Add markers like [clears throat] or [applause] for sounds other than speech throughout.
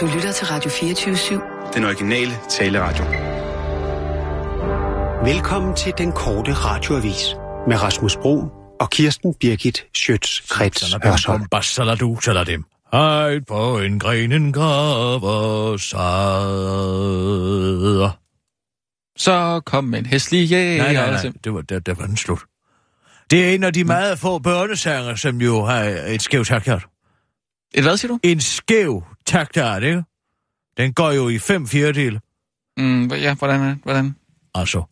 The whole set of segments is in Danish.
Du lytter til Radio 24-7. Den originale taleradio. Velkommen til den korte radioavis med Rasmus Bro og Kirsten Birgit Schøtz-Krets Hørsholm. Bassaladu, dem. Hej på en grenen graver. Så kom en hæslig jæger. Nej, nej, nej, det var, det, det var den slut. Det er en af de meget få børnesanger, som jo har et skævt taktart. Et hvad siger du? En skæv taktart, ikke? Den går jo i fem fjerdedele. Mm, ja, hvordan er Hvordan? Altså.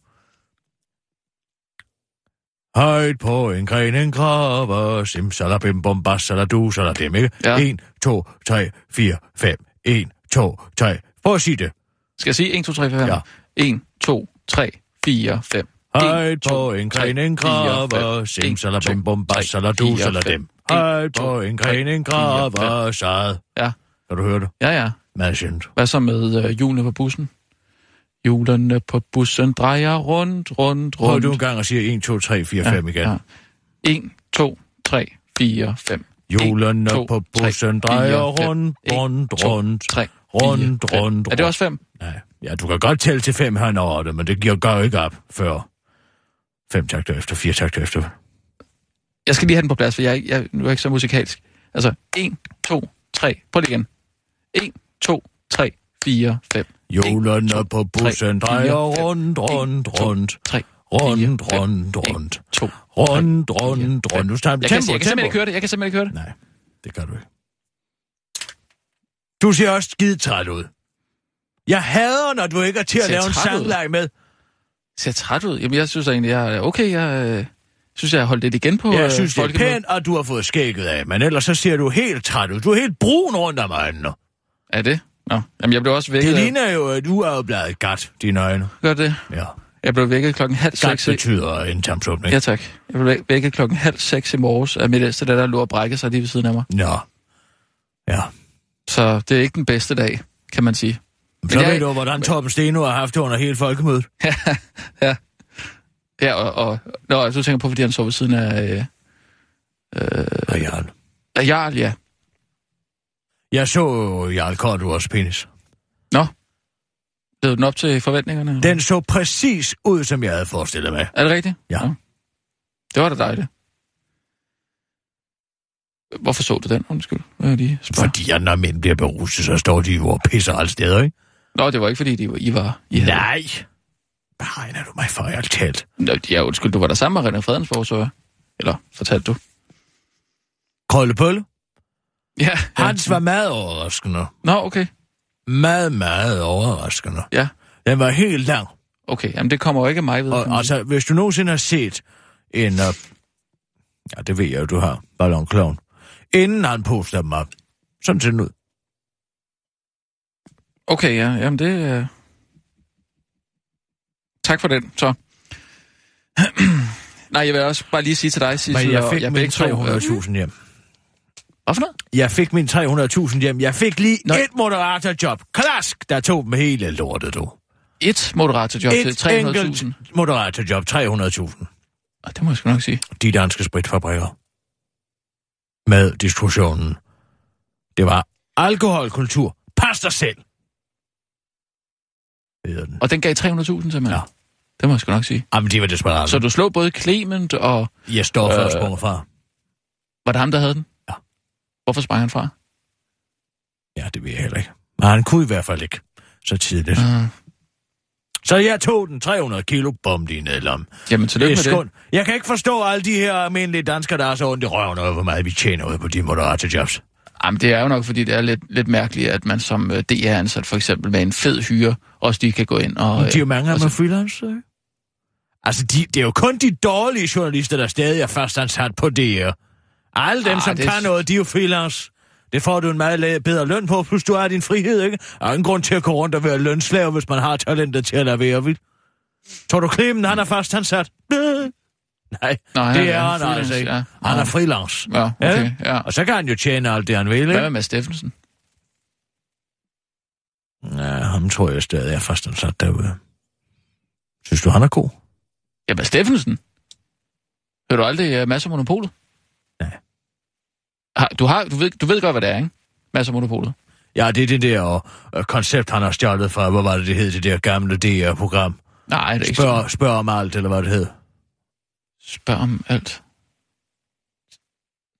Højt på en gren, en graver, sim, salabim, bom, bas, saladu, salabim, ikke? Ja. 1, 2, 3, 4, 5. 1, 2, 3. Prøv at sige det. Skal jeg sige 1, 2, 3, 4, 5? Ja. 1, 2, 3, 4, 5. Højt på en gren, en graver, sim, salabim, bom, bas, saladu, salabim. Højt på en gren, en graver, sad. Ja. Kan du høre det? Ja, ja. Meget sjældent. Hvad så med øh, hjulene på bussen? Hjulene på bussen drejer rundt, rundt, Prøv rundt. du en gang at sige 1, 2, 3, 4, 5 igen. Ja. 1, 2, 3, 4, 5. Hjulene på bussen drejer rundt, En, rundt, to, rundt, rundt, fire, fem. rundt, Er det også 5? Nej, ja, du kan godt tælle til fem her over det, men det giver gør ikke op før fem takter efter, fire takter efter. Jeg skal lige have den på plads, for jeg, er ikke- jeg, nu er jeg ikke så musikalsk. Altså, 1, 2, 3. Prøv lige igen. 1, 2, 3, 4, 5. Hjulene på bussen drejer rundt, rundt, rundt, 3, rundt, rundt, rundt, 2. rundt, rundt, rundt. Nu Jeg kan, tempo, jeg kan simpelthen ikke høre det. Jeg kan simpelthen ikke høre det. Nej, det gør du ikke. Du ser også skide træt ud. Jeg hader, når du ikke er til at lave en sangleg med. Ser træt ud. Jamen, jeg synes egentlig, jeg er okay. Jeg øh, synes, jeg har holdt lidt igen på Jeg øh, synes, det er pænt, at du har fået skægget af, men ellers så ser du helt træt ud. Du er helt brun rundt om øjnene. Er det? Nå. Jamen, jeg blev også vækket. Det af- ligner jo, at du er jo blevet gat, dine øjne. Gør det? Ja. Jeg blev vækket klokken halv Gat seks. i- betyder en tarmsåbning. Ja, tak. Jeg blev væk- vækket klokken halv seks i morges af mit ældste, der, der lå og brækkede sig lige ved siden af mig. Nå. Ja. Så det er ikke den bedste dag, kan man sige. Så jeg- ved du, hvordan Torben Steno har haft det under hele folkemødet. [laughs] Ja, og, og nå, altså, du tænker på, fordi han så ved siden af, øh, Og Jarl. af Jarl, ja. Jeg så Jarl Korturs penis. Nå. Led den op til forventningerne? eller? Den så præcis ud, som jeg havde forestillet mig. Er det rigtigt? Ja. Det var da dejligt. Hvorfor så du den, undskyld? Hvad de spørger? Fordi at når mænd bliver beruset, så står de jo og pisser alle steder, ikke? Nå, det var ikke, fordi de var, I var... I havde... Nej. Hvad regner du mig for, jeg talt? Nå, ja, undskyld, du var der sammen med René Fredensborg, så jeg. Eller, fortalte du? Krøllebølle? Ja. Hans var meget overraskende. Nå, okay. Meget, meget overraskende. Ja. Den var helt lang. Okay, jamen det kommer jo ikke mig ved. Og altså, hvis du nogensinde har set en... Uh, ja, det ved jeg jo, du har. Ballon Clown. Inden han poster dem op. Sådan ser den ud. Okay, ja, jamen det... Øh... Tak for den, så. [clears throat] Nej, jeg vil også bare lige sige til dig, Sissel, jeg og fik jeg min begge to, øh, 300.000 hjem. Hvad for noget? Jeg fik min 300.000 hjem. Jeg fik lige Nej. et moderatorjob. Klask, der tog dem hele lortet, du. Et moderatorjob til Et 300.000. enkelt moderatorjob, 300.000. Ah, Det må jeg sgu nok sige. De danske spritfabrikker. Med distributionen. Det var alkoholkultur. Pas dig selv. Den. Og den gav 300.000 simpelthen? Ja. Det må jeg sgu nok sige. Jamen, de var desperate. Så du slog både Clement og... Jeg står for Øh. fra. Var det ham, der havde den? Hvorfor sprang han fra? Ja, det ved jeg heller ikke. Men han kunne i hvert fald ikke så tidligt. Uh, Så jeg tog den 300 kilo bom i nedlom. jamen, Det tillykke med det. skund. Jeg kan ikke forstå alle de her almindelige danskere, der er så ondt i røven over, hvor meget vi tjener ud på de moderatorjobs. Jamen, det er jo nok, fordi det er lidt, lidt mærkeligt, at man som øh, DR-ansat for eksempel med en fed hyre, også lige kan gå ind og... Og de er jo mange af dem så- freelancer, ikke? Altså, de, det er jo kun de dårlige journalister, der stadig er fastansat på DR. Alle dem, Ah, som det- kan noget, de er jo freelance. Det får du en meget bedre løn på, plus du har din frihed, ikke? Der er ingen grund til at gå rundt og være lønslave, hvis man har talentet til at lade være vild. Tror du, Clemen, han er fastansat? [laughs] Nej, Nej, det er han altså ikke. ja. Han Ja. er freelance. Ja, okay, ja. Og så kan han jo tjene alt det, han vil, Hvad ikke? med Mads Steffensen? Ja, ham tror jeg stadig er fastansat derude. Synes du, han er god? Ja, Mads Steffensen? Hører du aldrig uh, Mads og Monopolet? Du, har, du, ved, du ved godt, hvad det er, ikke? Mads og Monopolet. Ja, det er det der øh, koncept, han har stjålet fra, hvor var det, det hed, det der gamle DR-program. Nej, det er ikke Spørg, spørg om alt, eller hvad det hed. Spørg om alt.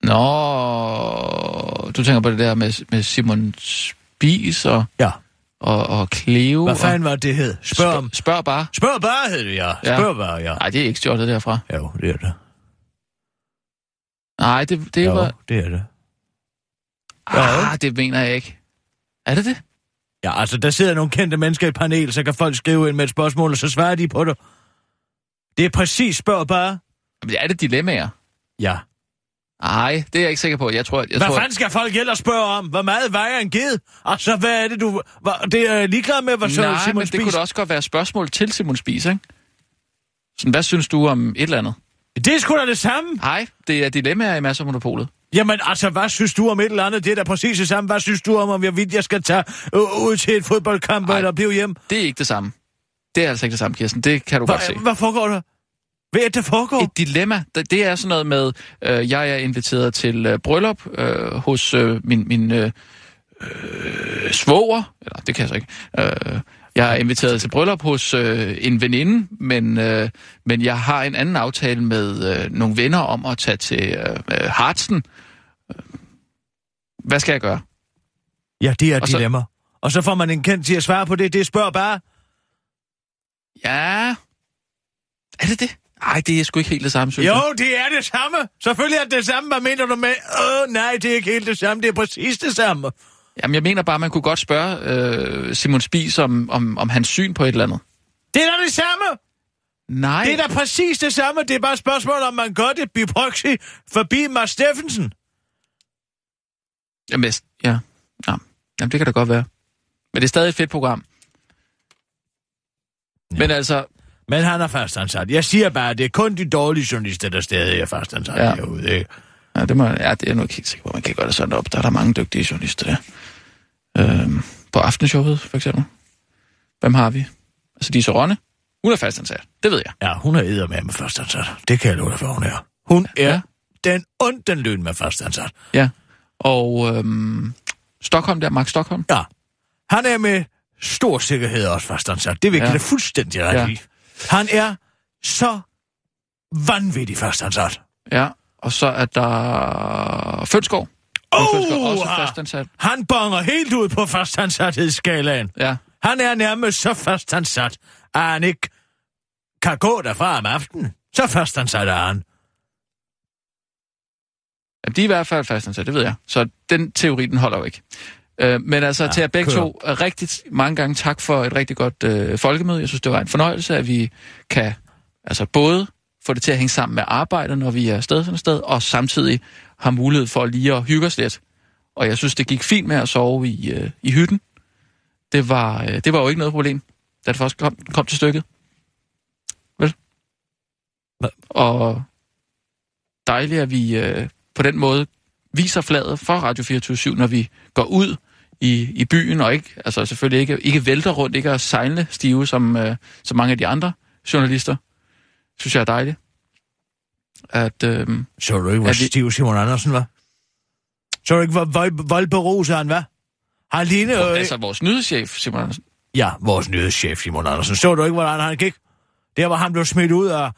Nå, du tænker på det der med, med Simon Spies og, Ja. og, og Cleo. Hvad fanden var det, hed? Spørg om... Spørg bare. Spørg bare, hed det, ja. Ja. Spørg bare, ja. Nej, det er ikke stjålet derfra. Jo, det er det. Nej, det, det Jo, var... det er det. Ah, det mener jeg ikke. Er det det? Ja, altså, der sidder nogle kendte mennesker i panel, så kan folk skrive ind med et spørgsmål, og så svarer de på det. Det er præcis spørg bare. Jamen, Er det dilemmaer? Ja. Nej, det er jeg ikke sikker på. Jeg tror, jeg Hvad tror, fanden skal folk ellers spørge om? Hvor meget vejer en ged? Altså, hvad er det, du... Hvad, det er ligeglad med, hvad så Nej, Simon men det Spies... kunne da også godt være spørgsmål til Simon Spies, ikke? Sådan, hvad synes du om et eller andet? Det er sgu da det samme. Nej, det er dilemmaer i masser af monopolet. Jamen, altså, hvad synes du om et eller andet? Det er da præcis det samme. Hvad synes du om, om jeg vidt, jeg skal tage øh, ud til et fodboldkamp Ej. eller blive hjem? Det er ikke det samme. Det er altså ikke det samme, Kirsten. Det kan du godt se. Hvad, foregår der? Hvad er det, der foregår? Et dilemma, det det er sådan noget med, øh, jeg er inviteret til øh, bryllup øh, hos øh, min, min øh, øh, svoger, eller det kan jeg så ikke. Øh, jeg er inviteret til bryllup hos øh, en veninde, men, øh, men jeg har en anden aftale med øh, nogle venner om at tage til øh, øh, Hartsen. Hvad skal jeg gøre? Ja, det er et så- dilemma. Og så får man en kendt til at svare på det. Det spørg bare. Ja... Er det det? Nej, det er sgu ikke helt det samme, synes jeg. Jo, det er det samme. Selvfølgelig er det det samme. Hvad mener du med? Åh, nej, det er ikke helt det samme. Det er præcis det samme. Jamen, jeg mener bare, man kunne godt spørge øh, Simon Spies om, om, om hans syn på et eller andet. Det er da det samme. Nej. Det er da præcis det samme. Det er bare et spørgsmål, om man gør det by proxy forbi Mads Steffensen. Jamen, ja. ja. Jamen, det kan da godt være. Men det er stadig et fedt program. Ja. Men altså, Men han er fastansat. Jeg siger bare, at det er kun de dårlige journalister, der stadig er fastansat ja. herude. Ikke? Ja, det, må, ja, det er nu ikke helt sikker på, man kan gøre det sådan op. Der er der mange dygtige journalister der. Øhm, på aftenshowet, for eksempel. Hvem har vi? Altså, Lise Rønne. Hun er fastansat. Det ved jeg. Ja, hun er edder med med fastansat. Det kan jeg love dig for, hun er. Hun er Ja. den onden løn med fastansat. Ja. Og øhm, Stockholm der, Mark Stockholm. Ja. Han er med stor sikkerhed også fastansat. Det vil jeg Ja. fuldstændig ret Ja. ja. i. Han er så vanvittig fastansat. Ja. Og så er der. Åh, Fønsgaard også fastansat. Han bonger helt ud på fastansathedsskalaen. Ja. Han er nærmest så fastansat, at han ikke kan gå derfra om aftenen. Så fastansat er han. Ja, de er i hvert fald fastansat, det ved jeg. Så den teori, den holder jo ikke. Øh, men altså ja, Ja, til jer begge kør. to, øh, rigtig mange gange tak for et rigtig godt øh, folkemøde. Jeg synes, det var en fornøjelse, at vi kan altså både få det til at hænge sammen med arbejdet, når vi er afsted sådan et sted, og samtidig har mulighed for lige at hygge os lidt. Og jeg synes, det gik fint med at sove i, øh, i hytten. Det var, øh, det var jo ikke noget problem, da det først kom, kom til stykket. Vel? Hvad? Og dejligt, at vi øh, på den måde viser fladet for Radio 24 når vi går ud i, i byen, og ikke, altså selvfølgelig ikke, ikke vælter rundt, ikke er sejlende stive, som, øh, som mange af de andre journalister. Synes jeg er dejligt. At, øh, Så du ikke, hvor Er vi- stiv Simon Andersen var? Så du ikke, hvor vold, voldberuset han var? Han lignede... Øh, altså vores nyhedschef, Simon Andersen. Ja, vores nyhedschef Simon Andersen. Så du ikke, hvordan han gik? Der, hvor han blev smidt ud af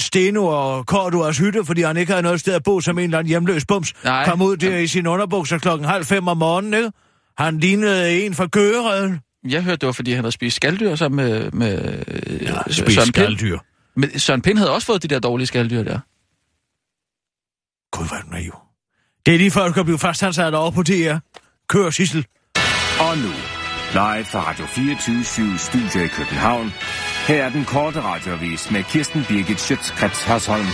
Steno og Korduas hytte, fordi han ikke havde noget sted at bo som en eller anden hjemløs bums. Nej. Kom ud der i sin underbukser klokken halv fem om morgenen, ikke? Han lignede en fra Gøgereden. Jeg hørte, det var, fordi han havde spist skalddyr sammen med, med ja, Ja, Søren Pind. Men Søren Pind havde også fået de der dårlige skalddyr der. Gud, hvor er du naiv. Det er lige før, du kan blive fastansat over på DR. Kør, Sissel. Og nu, live fra Radio 24 Studio i København. Her er den korte radiovis med Kirsten Birgit Schøtzgrads Hasholm.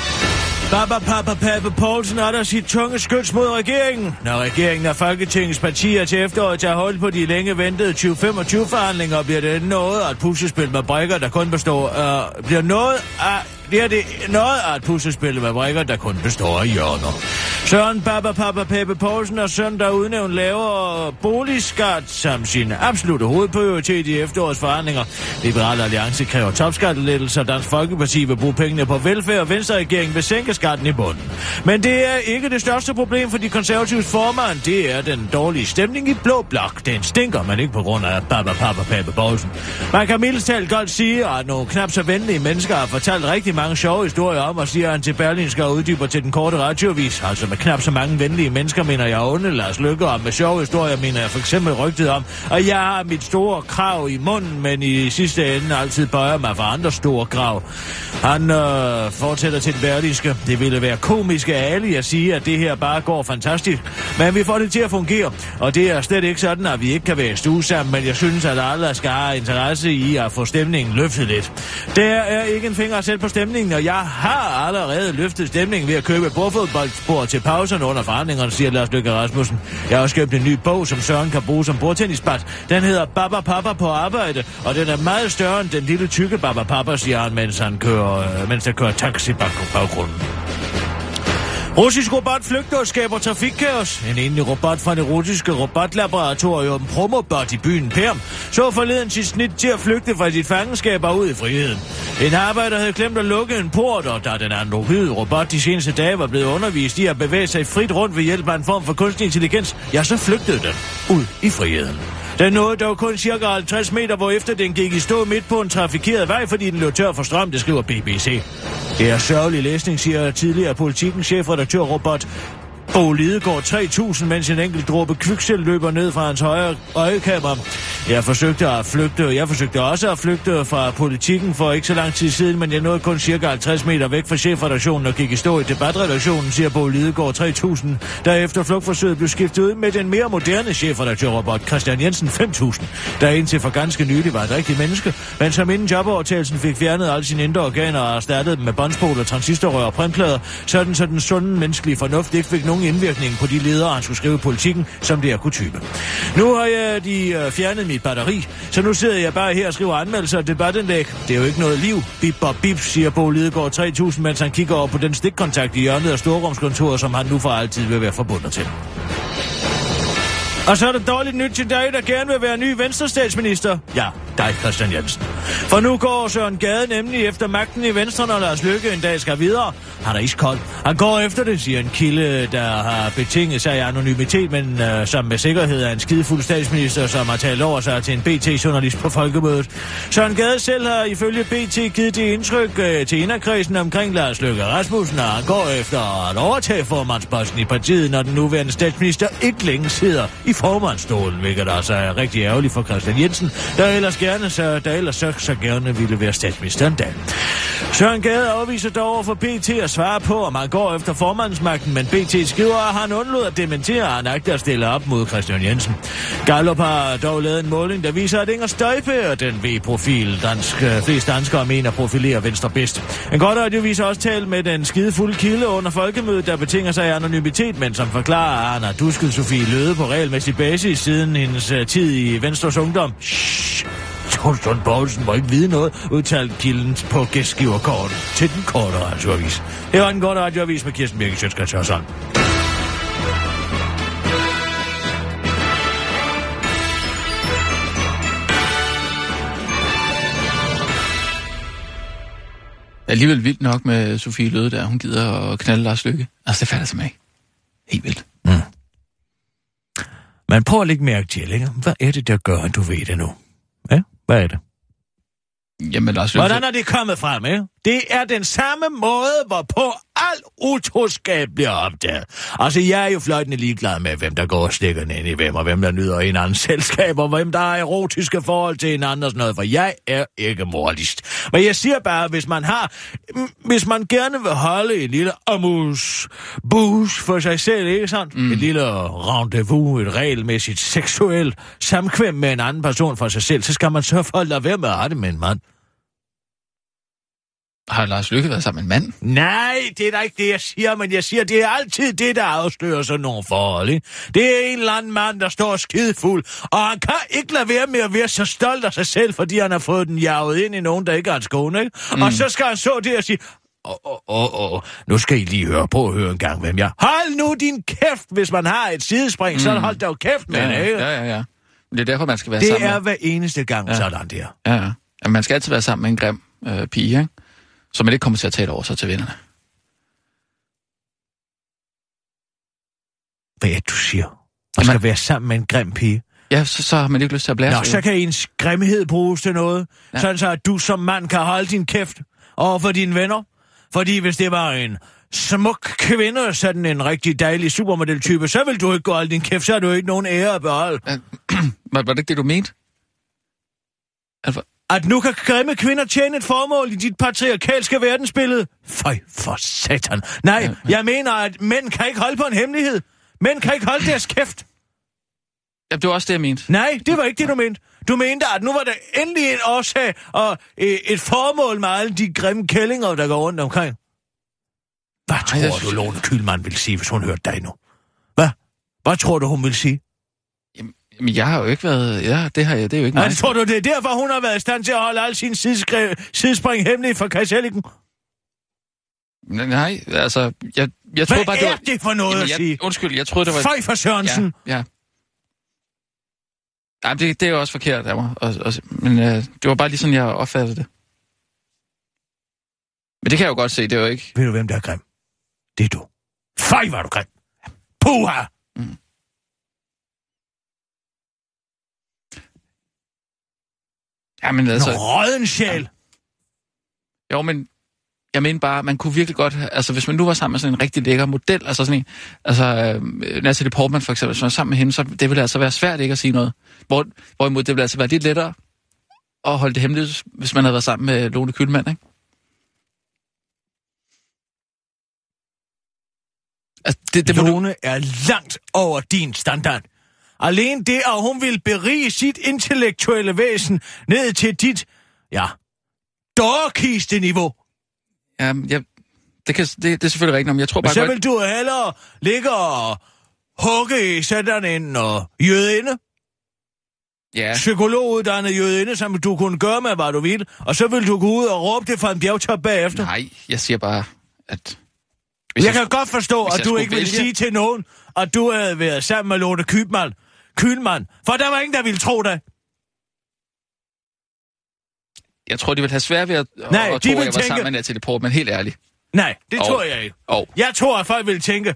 Baba Papa Pappe Poulsen er der sit tunge skyds mod regeringen. Når regeringen og Folketingets partier til efteråret tager hold på de længe ventede 2025-forhandlinger, bliver det noget af et puslespil med brækker, der kun består af, bliver noget af det er det noget af et puslespil med brækker, der kun består af hjørner. Søren Papa Papa Peppe Poulsen og søn, der udnævnt lavere boligskat som sin absolute hovedprioritet i efterårets forhandlinger. Liberale Alliance kræver topskattelettelser, Dansk Folkeparti vil bruge pengene på velfærd, og Venstreregeringen vil sænke skatten i bunden. Men det er ikke det største problem for de konservatives formand. Det er den dårlige stemning i Blå Blok. Den stinker, men ikke på grund af Papa Papa Peppe Poulsen. Man kan mildest talt godt sige, at nogle knap så venlige mennesker har fortalt rigtig mange sjove historier om, og siger han til Berlinske og uddyber til den korte radiovis. Altså med knap så mange venlige mennesker, mener jeg onde Lars Lykke, og med sjove historier mener jeg for eksempel rygtet om, at jeg har mit store krav i munden, men i sidste ende altid bøjer mig for andre store krav. Han øh, fortsætter til den Berlinske. Det ville være komisk af alle at sige, at det her bare går fantastisk, men vi får det til at fungere, og det er slet ikke sådan, at vi ikke kan være i stue sammen, men jeg synes, at alle skal have interesse i at få stemningen løftet lidt. Der er ikke en finger at sætte på stemningen, og jeg har allerede løftet stemningen ved at købe bordfodboldspor til pauserne under forhandlingerne, siger Lars Løkke Rasmussen. Jeg har også købt en ny bog, som Søren kan bruge som bordtennisbat. Den hedder Baba Papa på arbejde, og den er meget større end den lille tykke Baba Papa, siger han, mens han kører, øh, mens der kører taxi bag baggrunden. Russisk robot flygter og skaber trafikkaos. En enlig robot fra det russiske robotlaboratorium Promobot i byen Perm så forleden sit snit til at flygte fra sit fangenskab og ud i friheden. En arbejder havde glemt at lukke en port, og da den androide robot de seneste dage var blevet undervist i at bevæge sig frit rundt ved hjælp af en form for kunstig intelligens, ja, så flygtede den ud i friheden. Den nåede dog kun cirka 50 meter, hvor efter den gik i stå midt på en trafikeret vej, fordi den løb tør for strøm, det skriver BBC. Det er sørgelig læsning, siger tidligere politikens chefredaktør Robert Bo Lidegaard 3000, mens en enkelt dråbe kviksel løber ned fra hans højre øjekammer. Jeg forsøgte at flygte, og jeg forsøgte også at flygte fra politikken for ikke så lang tid siden, men jeg nåede kun cirka 50 meter væk fra chefredaktionen og gik i stå i debatredaktionen, siger Bo Lidegaard 3000, der efter flugtforsøget blev skiftet ud med den mere moderne chefredaktørrobot Christian Jensen 5000, der indtil for ganske nylig var et rigtigt menneske, men som inden jobovertagelsen fik fjernet alle sine indre organer og erstattet dem med båndspoler, transistorrør og printplader, sådan så den sunde menneskelige fornuft ikke fik nogen indvirkning på de ledere, han skulle skrive politikken, som det er kutyme. Nu har jeg de øh, fjernet mit batteri, så nu sidder jeg bare her og skriver anmeldelser og debatindlæg. Det er jo ikke noget liv. Bip bop bip, siger Bo Lidegaard 3000, mens han kigger over på den stikkontakt i hjørnet af storrumskontoret, som han nu for altid vil være forbundet til. Og så er det dårligt nyt til dig, der gerne vil være ny venstrestatsminister. Ja, dig, Christian Jensen. For nu går Søren Gade nemlig efter magten i Venstre, når Lars Løkke en dag skal videre. Han er iskold. Han går efter det, siger en kilde, der har betinget sig anonymitet, men øh, som med sikkerhed er en skidefuld statsminister, som har talt over sig til en BT-journalist på folkemødet. Søren Gade selv har ifølge BT givet det indtryk øh, til inderkredsen omkring Lars Løkke Rasmussen, og han går efter at overtage formandsposten i partiet, når den nuværende statsminister ikke længe sidder i formandstolen, hvilket altså er rigtig ærgerligt for Christian Jensen, der ellers gerne, så, der ellers så, så gerne ville være statsministeren dag. Søren Gade afviser dog over for BT at svare på, om han går efter formandsmagten, men BT skriver, at han undlod at dementere, at han agter at stille op mod Christian Jensen. Gallup har dog lavet en måling, der viser, at Inger Støjbe er den V-profil, dansk, øh, flest danskere mener profilerer Venstre bedst. En godt radio viser også tal med den skidefulde kilde under folkemødet, der betinger sig anonymitet, men som forklarer, at han har dusket Sofie Løde på regelmæssig basis siden hendes uh, tid i Venstres Ungdom. Shhh. Torsten Poulsen må ikke vide noget, udtalte kilden på gæstgiverkortet til den korte radioavis. Det var den korte radioavis med Kirsten Birke Sjøtskrets Hørsson. Alligevel vildt nok med Sofie Løde der. Hun gider at knalde Lars Lykke. Altså, det falder sig ikke. Helt vildt. Men prøv at lægge mærke til, ikke? Hvad er det, der gør, at du ved det nu? Ja, hvad er det? Jamen, Lars Lykke... Hvordan er det kommet frem, ikke? Det er den samme måde, hvorpå al utroskab bliver opdaget. Altså, jeg er jo fløjtende ligeglad med, hvem der går og stikker ind i hvem, og hvem der nyder en anden selskab, og hvem der har erotiske forhold til en sådan noget, for jeg er ikke moralist. Men jeg siger bare, hvis man har, hvis man gerne vil holde en lille amus bus for sig selv, ikke sandt? Mm. Et lille rendezvous, et regelmæssigt seksuelt samkvem med en anden person for sig selv, så skal man sørge for at lade være med at have det med en mand. Har Lars Lykke været sammen med en mand? Nej, det er da ikke det, jeg siger, men jeg siger, det er altid det, der afslører sådan nogle forhold, ikke? Det er en eller anden mand, der står skidefuld, og han kan ikke lade være med at være så stolt af sig selv, fordi han har fået den jaget ind i nogen, der ikke er hans kone, ikke? Mm. Og så skal han så det og sige, Åh, åh, åh, åh. Nu skal I lige høre på at høre en gang, hvem jeg... Hold nu din kæft, hvis man har et sidespring, mm. så hold da jo kæft med Ja, det, ja, ikke? ja, ja, ja. Det er derfor, man skal være Det sammen er med... hver eneste gang Ja. sådan der. Ja, ja. ja. man skal altid være sammen med en grim øh, pige, ikke? Så man ikke kommer til at tale over sig til vennerne. Hvad er du siger? Man skal Jamen- være sammen med en grim pige. Ja, så, så har man ikke lyst til at blære Nå, så kan ens grimhed bruges til noget. Ja. Ja. Sådan så, at du som mand kan holde din kæft over for dine venner. Fordi hvis det var en smuk kvinde, sådan en rigtig dejlig supermodel-type, så vil du ikke gå holde din kæft, så har du ikke nogen ære at beholde. [clears throat] Var, var det ikke det, du mente? Altså, At nu kan grimme kvinder tjene et formål i dit patriarkalske verdensbillede? Føj for satan. Nej, jeg mener, at mænd kan ikke holde på en hemmelighed. Mænd kan ikke holde deres kæft. ja, det var også det, jeg mente. Nej, det var ikke det, du mente. Du mente, at nu var der endelig en årsag og øh, et formål med alle de grimme kællinger, der går rundt omkring. Hvad Ej, tror jeg du, Lone Kylmand vil sige, hvis hun hørte dig nu? Hvad? Hvad tror du, hun vil sige? Jamen, jeg har jo ikke været... Ja, det har jeg. Det er jo ikke. Nej, tror du, det er derfor, hun har været i stand til at holde alle sine sideskre- sidespring hemmelige for Kajselikken? Nej, altså... Jeg, jeg Hvad troede bare, det er var... det for noget at jeg, sige? Undskyld, jeg troede, det var... Føj for Sørensen! Ja, ja. Nej, det, det er jo også forkert af mig. Og, og, men øh, det var bare lige sådan, jeg opfattede det. Men det kan jeg jo godt se, det er jo ikke... Ved du, hvem der er grim? Det er du. Føj, var du grim! Puha! Ja, men Altså, altså... råden sjæl! Jo, men jeg mener bare, man kunne virkelig godt... Altså, hvis man nu var sammen med sådan en rigtig lækker model, altså sådan en... Altså, øh, Natalie Portman for eksempel, hvis man var sammen med hende, så det ville altså være svært ikke at sige noget. Hvor, hvorimod det ville altså være lidt lettere at holde det hemmeligt, hvis man havde været sammen med Lone Kylmand, ikke? Altså, det, det må du... Lone er langt over din standard. Alene det, at hun vil berige sit intellektuelle væsen ned til dit, ja, dårkiste niveau. Ja, jeg, det, kan, det, det er selvfølgelig rigtigt, men jeg tror Men bare så godt... vil du hellere ligge og hugge i sådan en uh, jødinde, Ja, psykologuddannet jødinde, som du kunne gøre med, hvad du vil, og så vil du gå ud og råbe det fra en bjergtop bagefter. nej, jeg siger bare, at... Hvis jeg kan godt forstå, at jeg du skulle ikke vil sige til nogen, at du havde været sammen med Lone Kylmand. Kylmand. For der var ingen, der ville tro dig. Jeg tror, de vil have svært ved at, Nej, at tro, at jeg var tænke- sammen med Natalie Portman, helt ærligt. Nej, det Og- tror jeg ikke. Og Jeg tror, at folk vil tænke,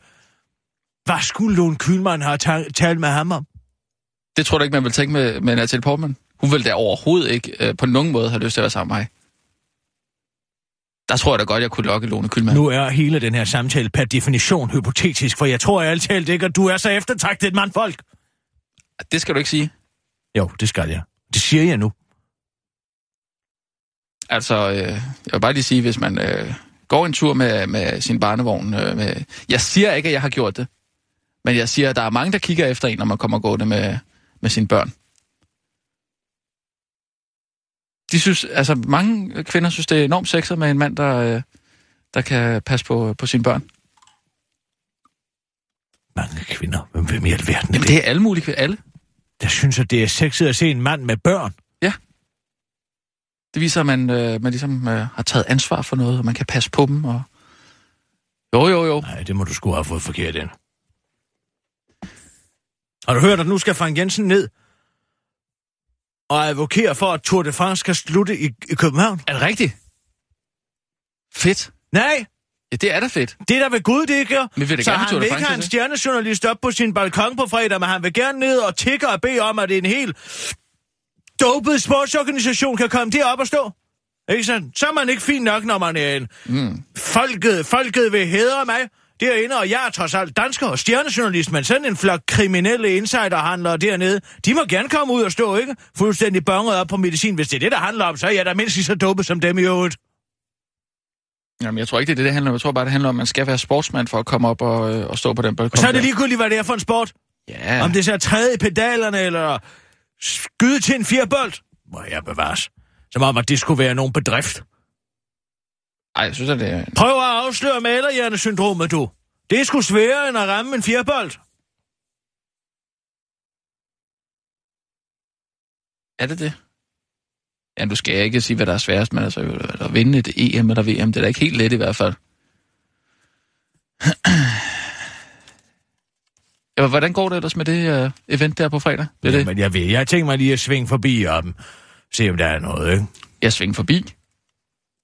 hvad skulle Lone Kylmand have ta- talt med ham om? det tror du ikke, man vil tænke med, med Natalie Portman? Hun vil da overhovedet ikke øh, på nogen måde have lyst til at være sammen med mig. Der tror jeg da godt, jeg kunne lokke Lone Kylmand. Nu er hele den her samtale per definition hypotetisk, for jeg tror ærligt talt ikke, at du er så eftertragtet et mandfolk. Det skal du ikke sige. Jo, det skal jeg. Det siger jeg nu. Altså, øh, jeg vil bare lige sige, hvis man øh, går en tur med, med sin barnevogn... Øh, med, jeg siger ikke, at jeg har gjort det. Men jeg siger, at der er mange, der kigger efter en, når man kommer gående med, med sine børn. De synes, altså mange kvinder synes, det er enormt sexet med en mand, der, øh, der kan passe på, på sine børn. Mange kvinder. Hvem, hvem i alverden er Jamen, det? det er alle mulige kvinder. Alle. Der synes, at det er sexet at se en mand med børn. Det viser, at man, øh, man ligesom øh, har taget ansvar for noget, og man kan passe på dem. Og... Jo, jo, jo. Nej, det må du sgu have fået forkert ind. Har du hørt, at nu skal Frank Jensen ned og advokere for, at Tour de France skal slutte i, i København? Er det rigtigt? Fedt. Nej, Ja, det er da fedt. det er der ved Gud, det ikke gør. Men vil det Så gerne han vil ikke have en stjernejournalist op på sin balkon på fredag, men han vil gerne ned og tikke og bede om, at en helt dopet sportsorganisation kan komme derop og stå. Ikke sådan? Så er man ikke fin nok, når man er en... Mm. Folket, folket vil hædre mig derinde, og jeg er trods alt dansker og stjernejournalist, men sådan en flok kriminelle insiderhandlere dernede, de må gerne komme ud og stå, ikke? Fuldstændig bonget op på medicin. Hvis det er det, der handler om, så er jeg da mindst lige så dopet som dem i øvrigt. Jamen, jeg tror ikke, det er det, det handler om. Jeg tror bare, det handler om, at man skal være sportsmand for at komme op og, øh, og stå på den balkon. Og så er det ligegyldigt, hvad det er for en sport. Ja, Ja. Om det så er træde i pedalerne, eller skyde til en firebold. Må jeg bevares. Som om, at det skulle være nogen bedrift. Ej, jeg synes, at det er... Prøv at afsløre malerhjernesyndromet, du. Det er sgu sværere end at ramme en firebold. Er det det? Ja, du skal ikke sige, hvad der er sværest, men altså at vinde et EM eller VM, det er da ikke helt let i hvert fald. [clears throat] Ja, hvordan går det ellers med det uh, event der på fredag? Det er Ja, det. men jeg ved, jeg tænker mig lige at svinge forbi om, se om der er noget, ikke? Jeg svinger forbi.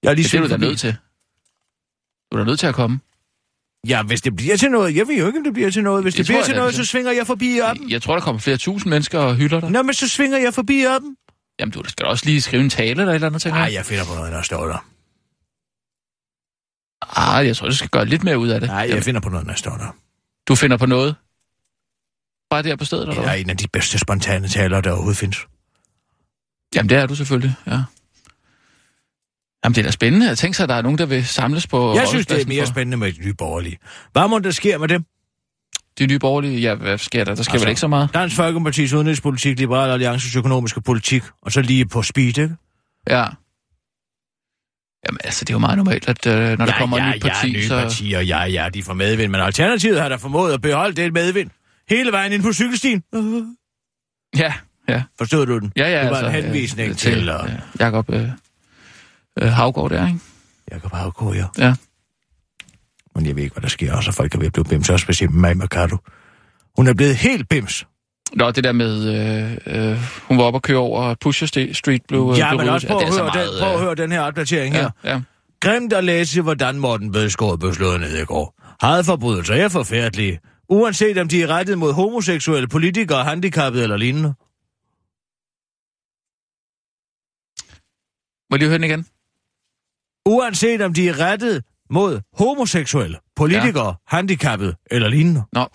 Jeg er lige Det er du forbi. nødt til. Du er da nødt til at komme. Ja, hvis det bliver til noget. Jeg ved jo ikke, om det bliver til noget. Hvis Det det, bliver jeg til noget, det så svinger jeg forbi op. Jeg tror, der kommer flere tusind mennesker og hylder dig. Nå, men så svinger jeg forbi op. Jamen, du skal også lige skrive en tale eller et eller andet, tænker Nej, jeg. jeg finder på noget, der står der. Ah, jeg tror, du skal gøre lidt mere ud af det. Nej, jeg Jamen, finder på noget, der står der. Du finder på noget? Bare der på stedet, eller Det er en af de bedste spontane taler, der overhovedet findes. Jamen, det er du selvfølgelig, ja. Jamen, det er da spændende. Jeg tænker sig, at der er nogen, der vil samles på Jeg synes, det er mere for- spændende med de nye borgerlige. Hvad må der sker med dem? De nye borgerlige, ja, hvad sker der? Der sker altså, vel ikke så meget? Dansk Folkeparti's udenrigspolitik, Liberal Alliances økonomiske politik, og så lige på speed, ikke? Ja. Jamen, altså, det er jo meget normalt, at øh, når der kommer ja, et nyt parti, ja, nye så... partier, ja, ja, de får medvind, men Alternativet har da formået at beholde det medvind. Hele vejen ind på cykelstien. Ja, ja. Forstod du den? Ja, ja, det var altså, en henvisning øh, til, til uh, øh, Jakob øh, øh, Havgård der, ikke? Jacob Havgaard, ja. Ja. Men jeg ved ikke, hvad der sker. Også folk er ved at blive bims, også specielt med mig, Mercado. Hun er blevet helt bims. Nå, det der med, øh, øh, hun var oppe og køre over Pusher St- Street blev, øh, ja, blev men også prøv det at, høre meget, den, prøv at øh, høre den her opdatering her. Ja, ja. Grimt at læse, hvordan Morten Bødskov blev slået ned i går. Hadforbrydelser er forfærdelige. Uanset om de er rettet mod homoseksuelle politikere, handicappede eller lignende. Må jeg lige høre den igen? Uanset om de er rettet mod homoseksuelle, politikere, ja. handicappede eller lignende. Nå.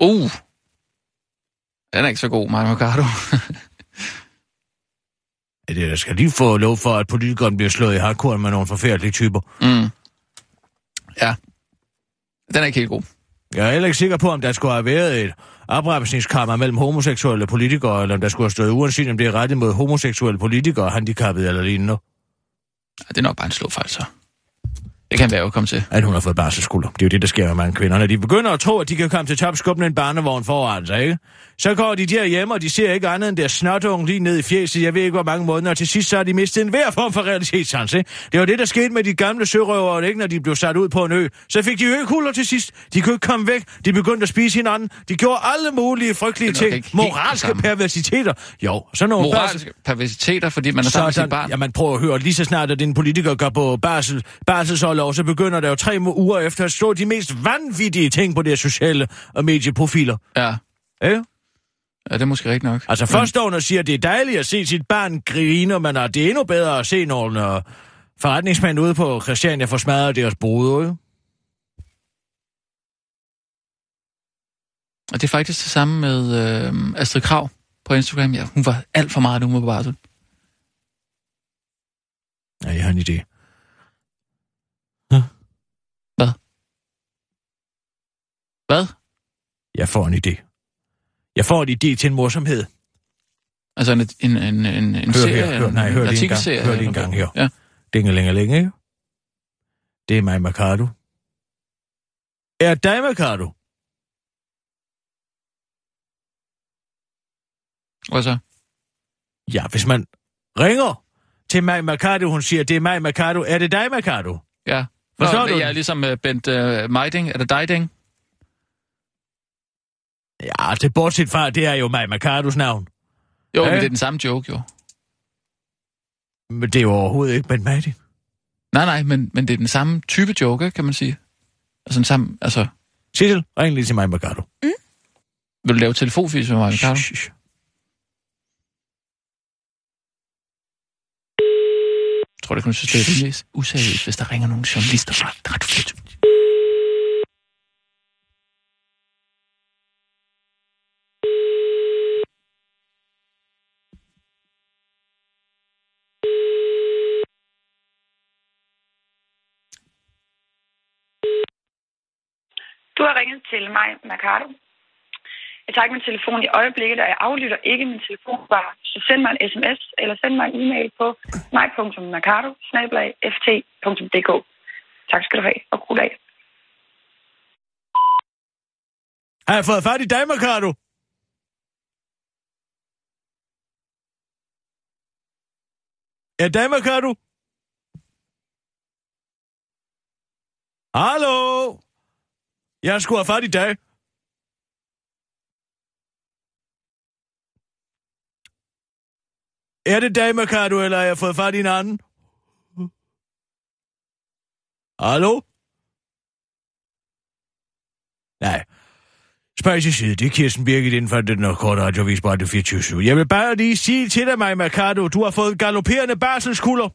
Uh. Den er ikke så god, Mario Mercado. [laughs] Det der skal lige få lov for, at politikeren bliver slået i hardcore med nogle forfærdelige typer. mm. Ja. Den er ikke helt god. Jeg er heller ikke sikker på, om der skulle have været et opremsningskammer mellem homoseksuelle politikere, eller om der skulle have stået uanset, om det er rettet mod homoseksuelle politikere, handicappede eller lignende. Ja, det er nok bare en slåfejl, så. Det kan være jo komme til. At hun har fået barselsskulder. Det er jo det, der sker med mange kvinder. Når de begynder at tro, at de kan komme til top skubben en barnevogn foran sig, ikke? Så går de derhjemme, og de ser ikke andet end deres snotunge lige ned i fjeset. Jeg ved ikke, hvor mange måneder. Og til sidst så har de mistet en hver form for realitetssans, ikke? Det var det, der skete med de gamle sørøvere, ikke? Når de blev sat ud på en ø. Så fik de økuller til sidst. De kunne ikke komme væk. De begyndte at spise hinanden. De gjorde alle mulige frygtelige ting. Moralske perversiteter. Jo, så nogle Moralske perversiteter, fordi man er sammen med sådan, barn. ja, man prøver at høre, lige så snart, at en politiker går på barsel, barselsårlov, så begynder der jo tre uger efter at stå de mest vanvittige ting på deres sociale og medieprofiler. Ja. Ikke? Ja, det er måske rigtigt nok. Altså først står hun og siger, at det er dejligt at se sit barn grine, men at det er endnu bedre at se nogle uh, forretningsmænd ude på Christiania få smadret deres brud. Ikke? Og det er faktisk det samme med øh, Astrid Krav på Instagram. Ja, hun var alt for meget nu med på barsel. Ja, jeg har en idé. Hvad? Jeg får en idé. Jeg får en idé til en morsomhed. Altså en, en, en, en, en Hør serie? her, hør- nej, hør en lige en gang. Hør lige en gang her. Ja. Dingelingeling, ikke? Det er mig, Mercado. Er dig, Mercado? Hvad så? Ja, hvis man ringer til mig, Mercado, hun siger, det er mig, Mercado. Er det dig, Mercado? Ja. Forstår Nå, du Jeg er ligesom uh, Bent uh, Meiding. Er det dig, Ding? Ja, det bortset fra, det er jo mig, Mercados navn. Jo, Ja. men det er den samme joke, jo. Men det er jo overhovedet ikke Ben Maddy. Nej, nej, men, men det er den samme type joke, kan man sige. Altså, den samme, altså Sissel, ring lige til mig, Mercado. vil du lave telefonfis med mig, Ricardo? Shh, shh. Jeg tror, det kunne synes, det er rimelig useriøst, hvis der ringer nogle journalister fra Radio 24. Du har ringet til mig, Mercado. Jeg tager ikke min telefon i øjeblikket, og jeg aflytter ikke min telefon bare. Så send mig en sms eller send mig en e-mail på mig.mercado.ft.dk Tak skal du have, og god dag. Har jeg fået fat i dig, Mercado? Er det Mercado? Hallo? Jeg skulle have fat i dag. Er det dag, Mercado, eller har jeg fået fat i en anden? Hallo? Nej. Spørg til side, det er Kirsten Birgit inden for den korte radiovis på Radio 24 Jeg vil bare lige sige til dig, mig, Mercado, du har fået galopperende barselskulder.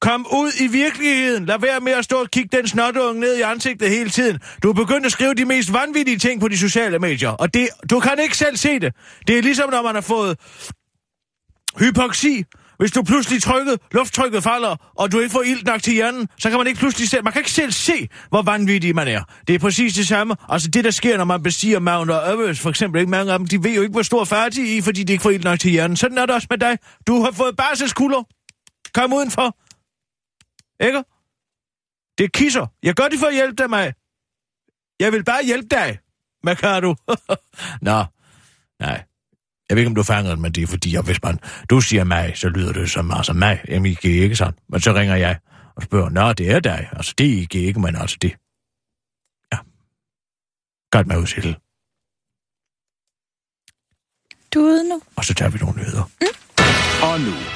Kom ud i virkeligheden. Lad være med at stå og kigge den snotunge ned i ansigtet hele tiden. Du er begyndt at skrive de mest vanvittige ting på de sociale medier, og det, du kan ikke selv se det. Det er ligesom, når man har fået hypoxi. Hvis du pludselig trykket, lufttrykket falder, og du ikke får ild nok til hjernen, så kan man ikke pludselig selv, man kan ikke selv se, hvor vanvittig man er. Det er præcis det samme. Altså det, der sker, når man bestiger Mount Everest, for eksempel, ikke mange af dem, de ved jo ikke, hvor stor færdig de er i, fordi de ikke får ild nok til hjernen. Sådan er det også med dig. Du har fået barselskulder. Kom udenfor. Ikke? Det er kisser. Jeg gør det for at hjælpe dig, mig. Jeg vil bare hjælpe dig, Mercado. [laughs] Nå, nej. Jeg ved ikke, om du fanger det, men det er fordi, jeg, hvis man, du siger mig, så lyder det som altså mig, MIG, ikke sådan? Men så ringer jeg og spørger, nå, det er dig. Altså, det er ikke, ikke, men altså det. Ja. Godt med udsættel. Du er ude nu. Og så tager vi nogle nyheder. Mm. Og nu,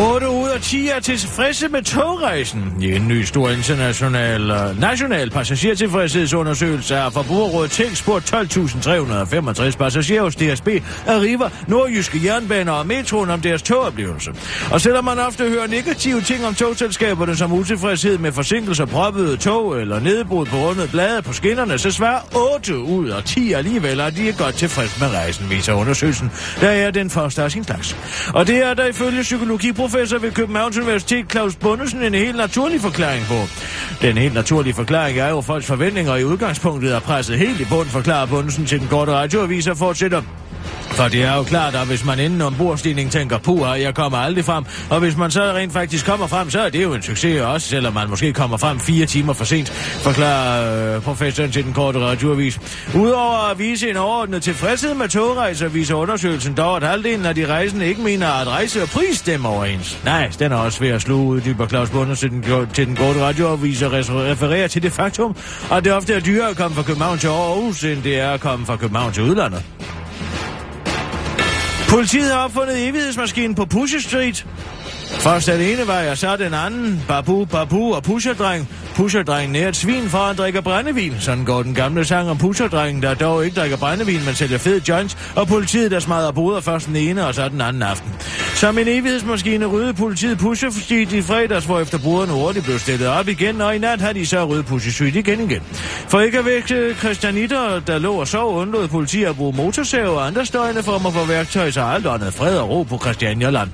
8 ud af 10 er tilfredse med togrejsen. I en ny stor international øh, national passagertilfredshedsundersøgelse er Forbrugerrådet Tænk spurgt 12.365 passagerer hos DSB, Arriva, Nordjyske Jernbaner og Metroen om deres togoplevelse. Og selvom man ofte hører negative ting om togselskaberne som utilfredshed med forsinkelser, proppede tog eller nedbrud på rundet blade på skinnerne, så svarer 8 ud af 10 alligevel, at de er godt tilfredse med rejsen, viser undersøgelsen. Der er den første af sin slags. Og det er der ifølge psykologi professor ved Københavns Universitet Claus Bundesen en helt naturlig forklaring på. Den helt naturlige forklaring er jo folks forventninger i udgangspunktet er presset helt i bund, forklarer Bundesen til den korte radioavis og fortsætter. For det er jo klart, at hvis man inden om bordstigning tænker, puha, ah, jeg kommer aldrig frem, og hvis man så rent faktisk kommer frem, så er det jo en succes også, selvom man måske kommer frem fire timer for sent, forklarer øh, professoren til den korte radioavis. Udover at vise en overordnet tilfredshed med togrejser, viser undersøgelsen dog, at halvdelen af de rejsende ikke mener, at rejse og pris stemmer overens. Nej, den er også ved at slå ud, dyber Claus Bunder til den, til den korte radioavis og refererer til det faktum, at det ofte er dyrere at komme fra København til Aarhus, end det er at komme fra København til udlandet. Politiet har opfundet evighedsmaskinen på Pusher Street. Først er det ene vej, og så er den anden. Babu, babu og pusherdreng. Pusherdrengen er et svin for at drikke brændevin. Sådan går den gamle sang om pusherdrengen, der dog ikke drikker brændevin, men sælger fed joints, og politiet, der smadrer boder først den ene, og så den anden aften. Som en evighedsmaskine rydde politiet Pusher i fredags, hvor efter boderne hurtigt blev stillet op igen, og i nat har de så ryddet Pusher igen igen. For ikke at vække øh, Christianitter, der lå og sov, undlod politiet at bruge motorsav og andre støjende former for værktøj, så alt andet fred og ro på Christianialand.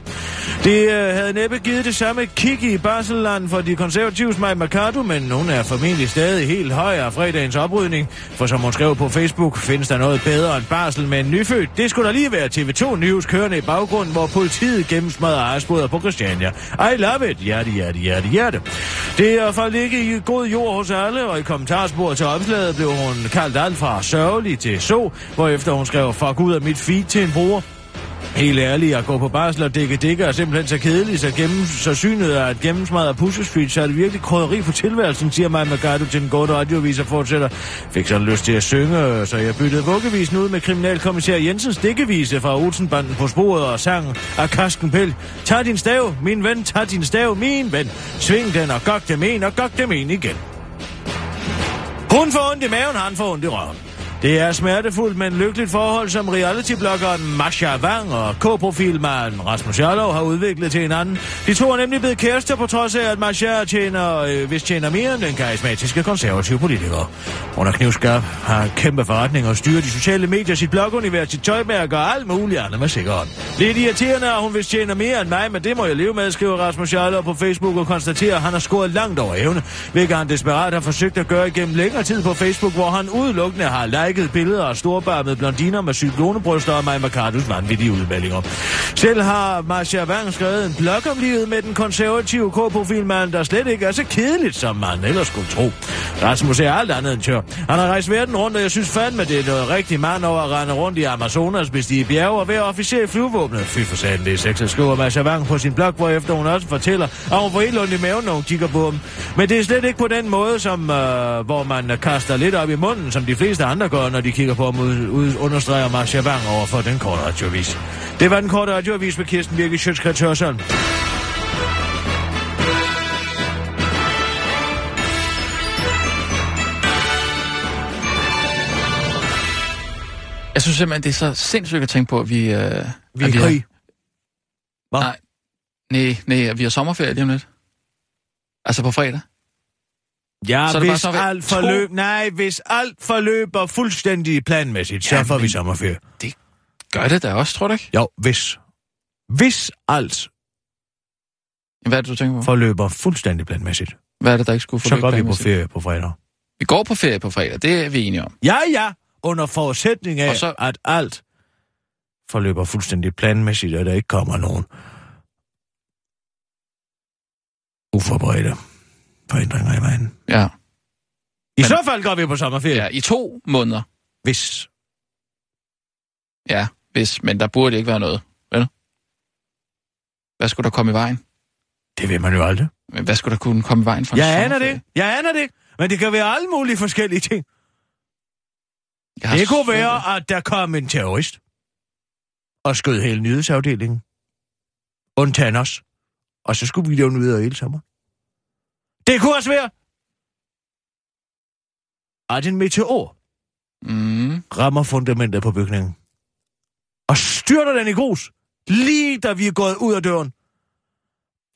Det øh, havde næppe givet det samme kick i Barcelland for de konservatives Maja Mercado, men hun er formentlig stadig helt høj af fredagens oprydning. For som hun skrev på Facebook, findes der noget bedre end barsel med en nyfødt. Det skulle da lige være TV2 News kørende i baggrunden, hvor politiet gennemsmadrer ejerspoder på Christiania. I love it. Hjerte, hjerte, hjerte, hjerte. Det er for ligge i god jord hos alle, og i kommentarsporet til opslaget blev hun kaldt alt fra sørgelig til så, hvorefter hun skrev, fuck ud af mit feed til en bruger. Helt ærligt, at gå på barsel og dække dækker er simpelthen så kedeligt, så, gennem, så synet er at gennemsmadre Pusher Street, så er det virkelig krydderi for tilværelsen, siger mig Magado til den gode radiovis og fortsætter. Fik sådan lyst til at synge, så jeg byttede vuggevisen ud med kriminalkommissær Jensens dækkevise fra Olsenbanden på sporet og sang af Karsten Pell. Tag din stav, min ven, tag din stav, min ven. Sving den og gok dem en og gok dem en igen. Hun får ondt i maven, han får ondt i røven. Det er smertefuldt, men lykkeligt forhold, som reality-bloggeren Masha Wang og K-profilmanden Rasmus Jarlov har udviklet til hinanden. De to er nemlig blevet kærester på trods af, at Masha tjener, øh, hvis tjener mere end den karismatiske konservative politiker. Under knivskab knivskarp, har kæmpe forretning og styrer de sociale medier, sit blogunivers, sit tøjmærke og alt muligt andet med sikkerhed. Lidt irriterende, at hun hvis tjener mere end mig, men det må jeg leve med, skriver Rasmus Jarlov på Facebook og konstaterer, at han har scoret langt over evne, hvilket han desperat har forsøgt at gøre igennem længere tid på Facebook, hvor han udelukkende har like likede billeder af storbarmede blondiner med cyklonebryster og Maja Mercados vanvittige udmeldinger. Selv har Marcia Wang skrevet en blog om livet med den konservative K-profilmand, der slet ikke er så kedeligt, som man ellers skulle tro. Rasmus er alt andet end tør. Han har rejst verden rundt, og jeg synes fandme, det er noget rigtig mand over at rende rundt i Amazonas, hvis de er bjerge og være officer i flyvåbnet. Fy for satan, det er sex, skriver Marcia Wang på sin blog, hvorefter hun også fortæller, at hun får helt ondt i maven, når hun kigger på dem. Men det er slet ikke på den måde, som, øh, hvor man kaster lidt op i munden, som de fleste andre gør, når de kigger på ham, understreger Marcia Wang over for den korte radioavis. Det var den korte radioavis med Kirsten Birke Sjøtskrets Hørsholm. Jeg synes simpelthen, det er så sindssygt at tænke på, at vi... Øh, Vi er i krig. Hvad? Nej, nej, nej, vi har sommerferie lige om lidt. Altså på fredag. Ja, Så det bare hvis sådan, at alt to- forløb, nej, hvis alt forløber fuldstændig planmæssigt, så Ja, får vi sommerferie. Gør det da også, tror du ikke? Jo, hvis. Hvis alt Hvad er det, du tænker på? forløber fuldstændig planmæssigt, Hvad er det, der ikke skulle så forløbe går vi på planmæssigt? ferie på fredag. Vi går på ferie på fredag, det er vi enige om. Ja, ja, under forudsætning af, Og så- at alt forløber fuldstændig planmæssigt, og der ikke kommer nogen uforberedte forhindringer i vejen. Ja. I Men- så fald går vi på sommerferie. ja. I to måneder. Hvis. Ja, hvis, men der burde ikke være noget. Vel? Hvad skulle der komme i vejen? Det ved man jo aldrig. Men Hvad skulle der kunne komme i vejen for Jeg aner det. Jeg aner det. Men det kan være alle mulige forskellige ting. Jeg Det kunne svært være, at der kom en terrorist og skød hele nyhedsafdelingen. Undtagen os. Og så skulle vi lave videre hele sommer. Det kunne også være, at en meteor Mm, rammer fundamentet på bygningen. Og styrter den i grus, lige da vi er gået ud af døren.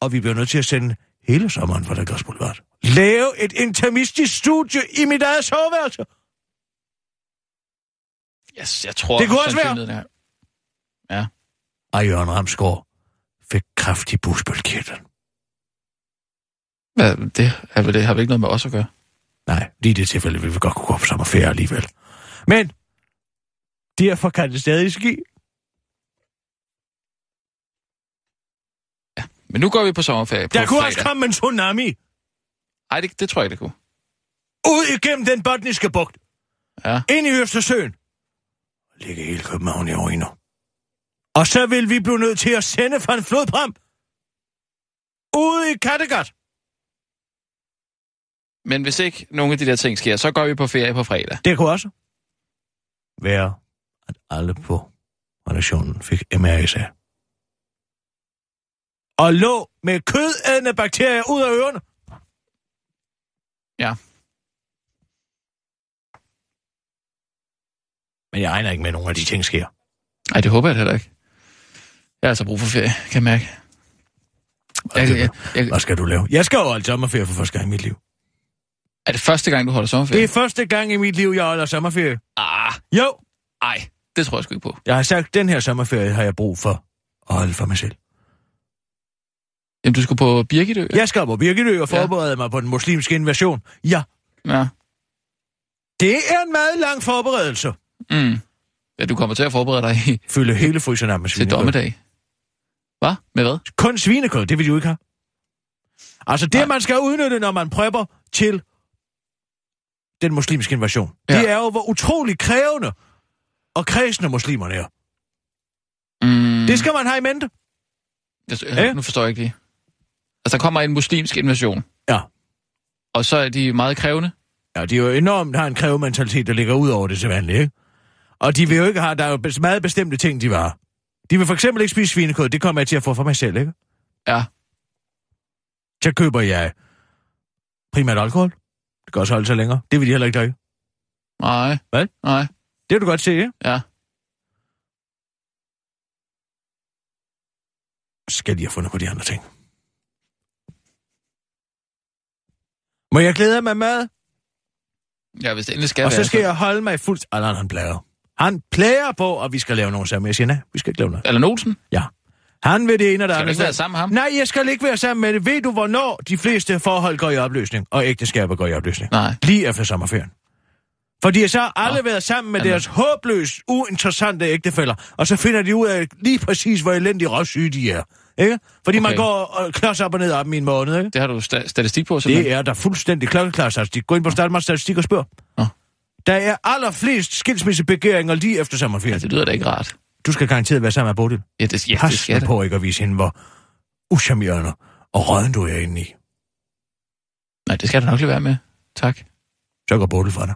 Og vi bliver nødt til at sende hele sommeren for Lagos Boulevard. Lave et intimistisk studie i mit eget soveværelse. yes, jeg tror... Det kunne også være. sandsynligheden er- Og Jørgen Ramsgaard fik kraftig busbølgekirtel. Hvad, det, er, vel- det har vel ikke noget med os at gøre? Nej, lige i det tilfælde vil vi godt kunne gå på sommerferie alligevel. Men derfor kan det stadig ske. Men nu går vi på sommerferie på Der kunne fredag. også komme en tsunami Ej, det, det tror jeg det kunne. ud igennem den botniske bugt, Ja. ind i Østersøen. Ligge hele København i ruiner. Og så vil vi blive nødt til at sende fra en flodbram ude i Kattegat. Men hvis ikke nogen af de der ting sker, så går vi på ferie på fredag. Det kunne også være, at alle på redaktionen fik MRSA. Og lå med kødædende bakterier ud af ørerne. Ja. Men jeg regner ikke med, at nogen af de ting sker. Nej, det håber jeg heller ikke. Jeg har altså brug for ferie, kan jeg mærke. Hvad Jeg, skal, jeg, jeg, hvad skal du lave? Jeg skal jo holde sommerferie for første gang i mit liv. Er det første gang, du holder sommerferie? Det er første gang i mit liv, jeg holder sommerferie. Ah, Jo, ej, det tror jeg sgu ikke på. jeg har sagt, den her sommerferie har jeg brug for at holde for mig selv. Jamen, du skulle på Birgitø? Jeg skal på Birgitø og forberede mig på den muslimske invasion. Ja, ja. det er en meget lang forberedelse. Mm. Ja, du kommer til at forberede dig i, Fylde hele fryseren op med til svinekød. dommedag. Hvad? Med hvad? Kun svinekød, det vil jo ikke have. Altså det, Nej. man skal udnytte, når man prepper til den muslimske invasion, ja. Det er jo, hvor utrolig krævende og kredsende muslimerne er. Mm. Det skal man have i mente. Jeg, Ja. jeg, nu forstår jeg ikke lige. Altså, der kommer en muslimsk invasion, Ja. og så er de meget krævende. Ja, de er jo enormt har en krævementalitet, der ligger ud over det til vanlige, ikke? Og de vil jo ikke have, der er jo meget bestemte ting, de vil have. De vil for eksempel ikke spise svinekød, det kommer jeg til at få for mig selv, ikke? Ja. Så køber jeg primært alkohol. Det kan også holde sig længere. Det vil de heller ikke drikke. Nej. Hvad? Nej. Det vil du godt se, ikke? Ja. Skal de have fundet på de andre ting. Må jeg glæde mig mad? Ja, hvis det endelig skal Og så skal jeg holde mig fuldt... Allan, han plager. Han plager på, at vi skal lave nogen sammen. Jeg siger, nej, vi skal ikke lave noget. Eller Olsen? Ja. Han vil det ene og det Skal andet. ikke være sammen med ham? Nej, jeg skal ikke være sammen med det. Ved du, hvornår de fleste forhold går i opløsning, og ægteskaber går i opløsning? Nej. Lige efter sommerferien. For de har så aldrig Nå. været sammen med Jamen. deres håbløst uinteressante ægtefæller, og så finder de ud af lige præcis, hvor elendig røvsyge de er. Ikke? Fordi okay. man går og klodser op og ned af dem i en måned, ikke? Det har du sta- statistik på, simpelthen? Det er der fuldstændig klokkeklar statistik. Gå ind på Startmarks statistik og spørg. Nå. Der er allerflest skilsmissebegæringer lige efter Ja, sommerferien. det lyder da ikke rart. Du skal garanteret være sammen med Bodil. Ja, det, ja, det Pas skal det. på ikke at vise hende, hvor uschammerende og røden du er inde i. Nej, det skal du nok lade være med. Tak. Så går Bodil fra dig.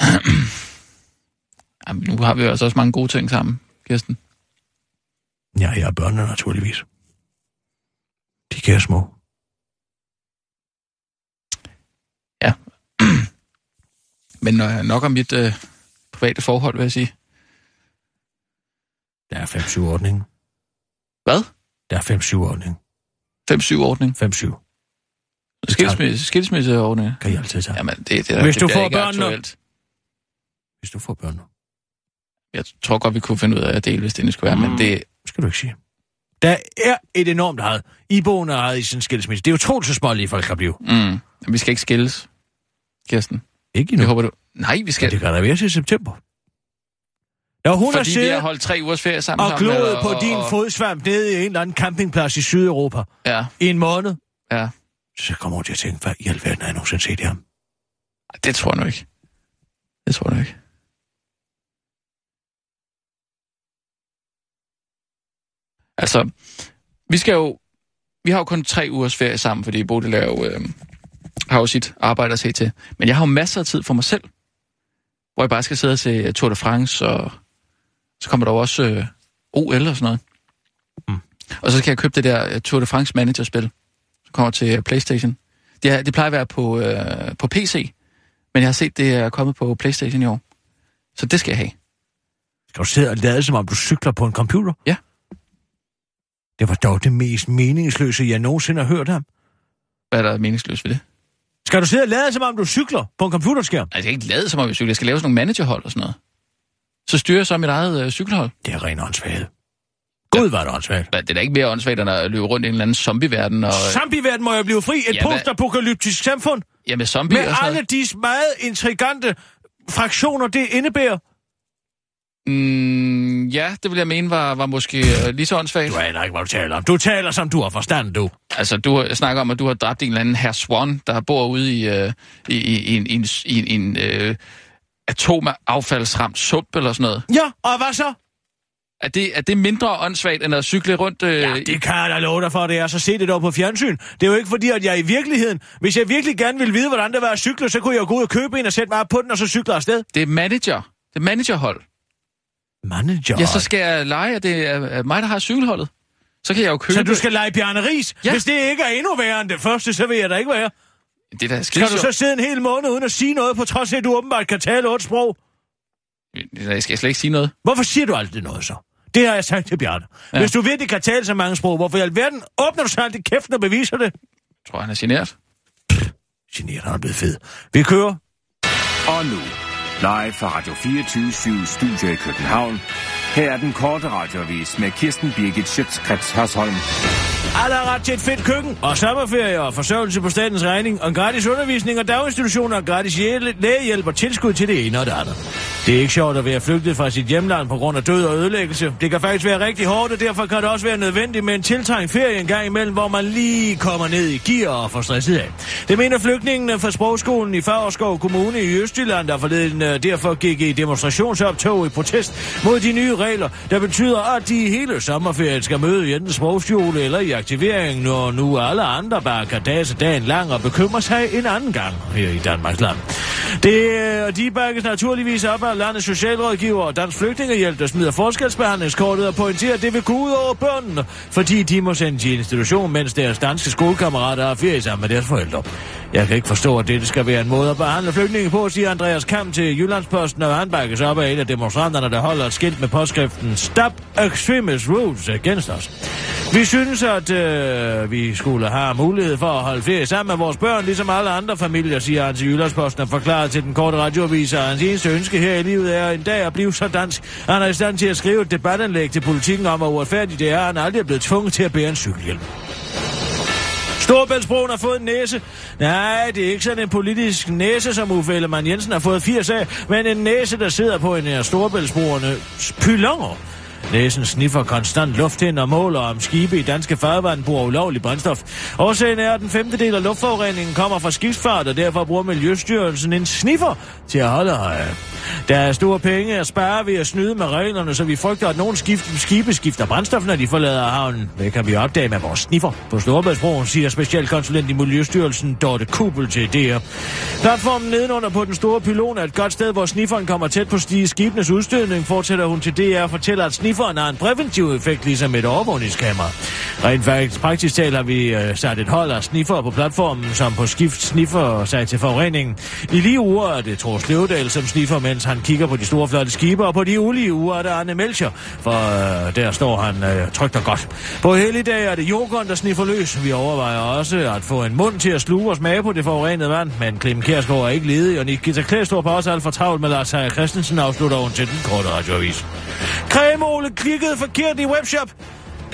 [clears throat] Jamen, nu har vi jo altså også mange gode ting sammen, Kirsten. Ja, jeg er børnene naturligvis. De kære små. [clears throat] Men øh, nok om mit øh, private forhold, vil jeg sige. Der er 5-7-ordningen. Hvad? Der er 5-7-ordningen. 5-7-ordning. 5-7. Skilsmisse, skilsmisseordning. Kan I altid tage. Jamen, det, det, er- Hvis det du får børn nu-. Hvis du får børn nu. Jeg tror godt, vi kunne finde ud af at dele, hvis det skulle være, mm. men det... skal du ikke sige. Der er et enormt had. Iboende had i sin skilsmisse. Det er utroligt så smålige folk kan blive. Mm, vi skal ikke skilles, Kirsten. Ikke Jeg endnu. håber du... Nej, vi skal... det kan da være til september. Når hun har Fordi vi siddet har holdt tre ugers ferie sammen. og gloet på og- din og- fodsvamp nede i en eller anden campingplads i Sydeuropa Ja, i en måned, ja. så kommer hun til at tænke, hvad i alverden har jeg nogensinde set ham? Det tror jeg nu ikke. Det tror jeg nu ikke. Altså, vi skal jo... Vi har jo kun tre ugers ferie sammen, fordi Bodil er jo, øh, har jo sit arbejde at se til. Men jeg har jo masser af tid for mig selv, hvor jeg bare skal sidde og se Tour de France, og så kommer der jo også øh, OL og sådan noget. Mm. Og så skal jeg købe det der øh, Tour de France Manager-spil, som kommer til Playstation. Det, er, det plejer at være på, øh, på PC, men jeg har set, det er kommet på Playstation i år. Så det skal jeg have. Skal du sidde og lade, som om du cykler på en computer? Ja. Det var dog det mest meningsløse, jeg nogensinde har hørt ham. Hvad er der meningsløst ved det? Skal du sidde og lade, som om du cykler på en computerskærm? Altså, jeg skal ikke lade som om jeg cykler. Jeg skal lave sådan nogle managerhold og sådan noget. Så styrer jeg så mit eget øh, cykelhold. Det er ren åndssvagt. Gud, var det åndssvagt. Hvad, Det er da ikke mere åndssvagt, end at løbe rundt i en eller anden zombie-verden. Og, Zombie-verden må jeg blive fri. Et Ja, postapokalyptisk samfund. ja, med zombie Med og sådan alle noget. de meget intrigante fraktioner, det indebærer. Mm, ja, det vil jeg mene var, var måske øh, lige så åndssvagt. Du aner ikke, hvad du taler om. Du taler, som du har forstand, du. Altså, du snakker om, at du har dræbt en eller anden herr Swan, der bor ude i, øh, i, i, en- i, en, i, en- i en øh, atomaffaldsramt sump eller sådan noget. Ja, og hvad så? Er det, er det mindre åndssvagt, end at cykle rundt? Øh, Ja, det kan jeg da love dig for, det er. Så se det dog på fjernsyn. Det er jo ikke fordi, at jeg i virkeligheden... Hvis jeg virkelig gerne ville vide, hvordan det var at cykle, så kunne jeg jo gå ud og købe en og sætte mig op på den, og så cykle afsted. det er manager. Det er managerhold. Manager. Ja, så skal jeg lege, at det er mig, der har cykelholdet. Så kan jeg jo købe... Så du skal lege Bjarne Ris? Ja. Hvis det ikke er endnu værre end det første, så vil jeg da ikke være. Det er da Skal du så sidde en hel måned uden at sige noget, på trods af, at du åbenbart kan tale otte sprog? Jeg skal slet ikke sige noget. Hvorfor siger du aldrig noget så? Det har jeg sagt til Bjarne. Ja. Hvis du virkelig kan tale så mange sprog, hvorfor i alverden åbner du så aldrig kæften og beviser det? Jeg tror, han er genert. Generet, han er blevet fed. Vi kører. Og nu, live fra Radio 24 Studio i København. Her er den korte radiovis med Kirsten Birgit Schøtzgrads Hasholm. Alle har ret til et fedt køkken, og sommerferie og forsørgelse på statens regning, og en gratis undervisning og daginstitutioner og gratis hjæl- lægehjælp og tilskud til det ene og det andet. Det er ikke sjovt at være flygtet fra sit hjemland på grund af død og ødelæggelse. Det kan faktisk være rigtig hårdt, og derfor kan det også være nødvendigt med en tiltrængt ferie en gang imellem, hvor man lige kommer ned i gear og får stresset af. Det mener flygtningene fra sprogskolen i Favreskov Kommune i Østjylland, der forleden øh, derfor gik i demonstrationsoptog i protest mod de nye regler, der betyder, at de hele sommerferien skal møde i enten sprogskole eller i aktivering, når nu alle andre bare kan dase dagen lang og bekymre sig en anden gang her i Danmarks land. Det, øh, og de bakkes naturligvis op af landets socialrådgiver og Dansk Flygtningehjælp, der smider forskelsbehandlingskortet og pointerer, at det vil gå ud over børnene, fordi de må sendes i institution, mens deres danske skolekammerater har ferie sammen med deres forældre. Jeg kan ikke forstå, at dette skal være en måde at behandle flygtninge på, siger Andreas Kamp til Jyllandsposten, og han bakkes op af en af demonstranterne, der holder et skilt med påskriften Stop Extremist Rules Against Us. Vi synes, at øh, vi skulle have mulighed for at holde ferie sammen med vores børn, ligesom alle andre familier, siger han til Jyllandsposten og forklarer til den korte radioavis, at hans eneste ønske her i livet er en dag at blive så dansk. Han er i stand til at skrive et debatanlæg til politikken om, hvor uretfærdigt det er, at han aldrig er blevet tvunget til at bære en cykelhjelm. Storbæltsbroen har fået en næse. Nej, det er ikke sådan en politisk næse, som Uffe Ellemann Jensen har fået 80 af, men en næse, der sidder på en af Storbæltsbroernes pylonger. Næsen sniffer konstant luft ind og måler, om skibe i danske farvand bruger ulovlig brændstof. Årsagen er, at den femte del af luftforureningen kommer fra skibsfart, og derfor bruger Miljøstyrelsen en sniffer til at holde øje. Der er store penge at spare ved at snyde med reglerne, så vi frygter, at nogle skift, skibe skifter brændstof, når de forlader havnen. Det kan vi opdage med vores sniffer på Storebæltsbroen, siger specialkonsulent i Miljøstyrelsen Dorte Kubel til DR. Platformen nedenunder på den store pylon er et godt sted, hvor snifferen kommer tæt på stige skibenes udstødning, fortæller hun til DR og fortæller, at snifferen har en præventiv effekt, ligesom et overvågningskamera. Rent faktisk praktisk talt har vi øh, sat et hold af sniffer på platformen, som på skift sniffer sig til forureningen. I lige uger er det Thor Slevdal, som sniffer, mens han kigger på de store flotte skibe, og på de ulige uger Arne Melcher, for øh, der står han øh, trygt og godt. På helligdag er det Jokeren, der sniffer løs. Vi overvejer også at få en mund til at sluge og smage på det forurenede vand, men Clem Kjærsgaard er ikke ledig, og Nikita Klæstrup har også alt for travlt med Lars Christensen, afslutter hun til den korte radioavis. Cremole klikkede forkert i webshop.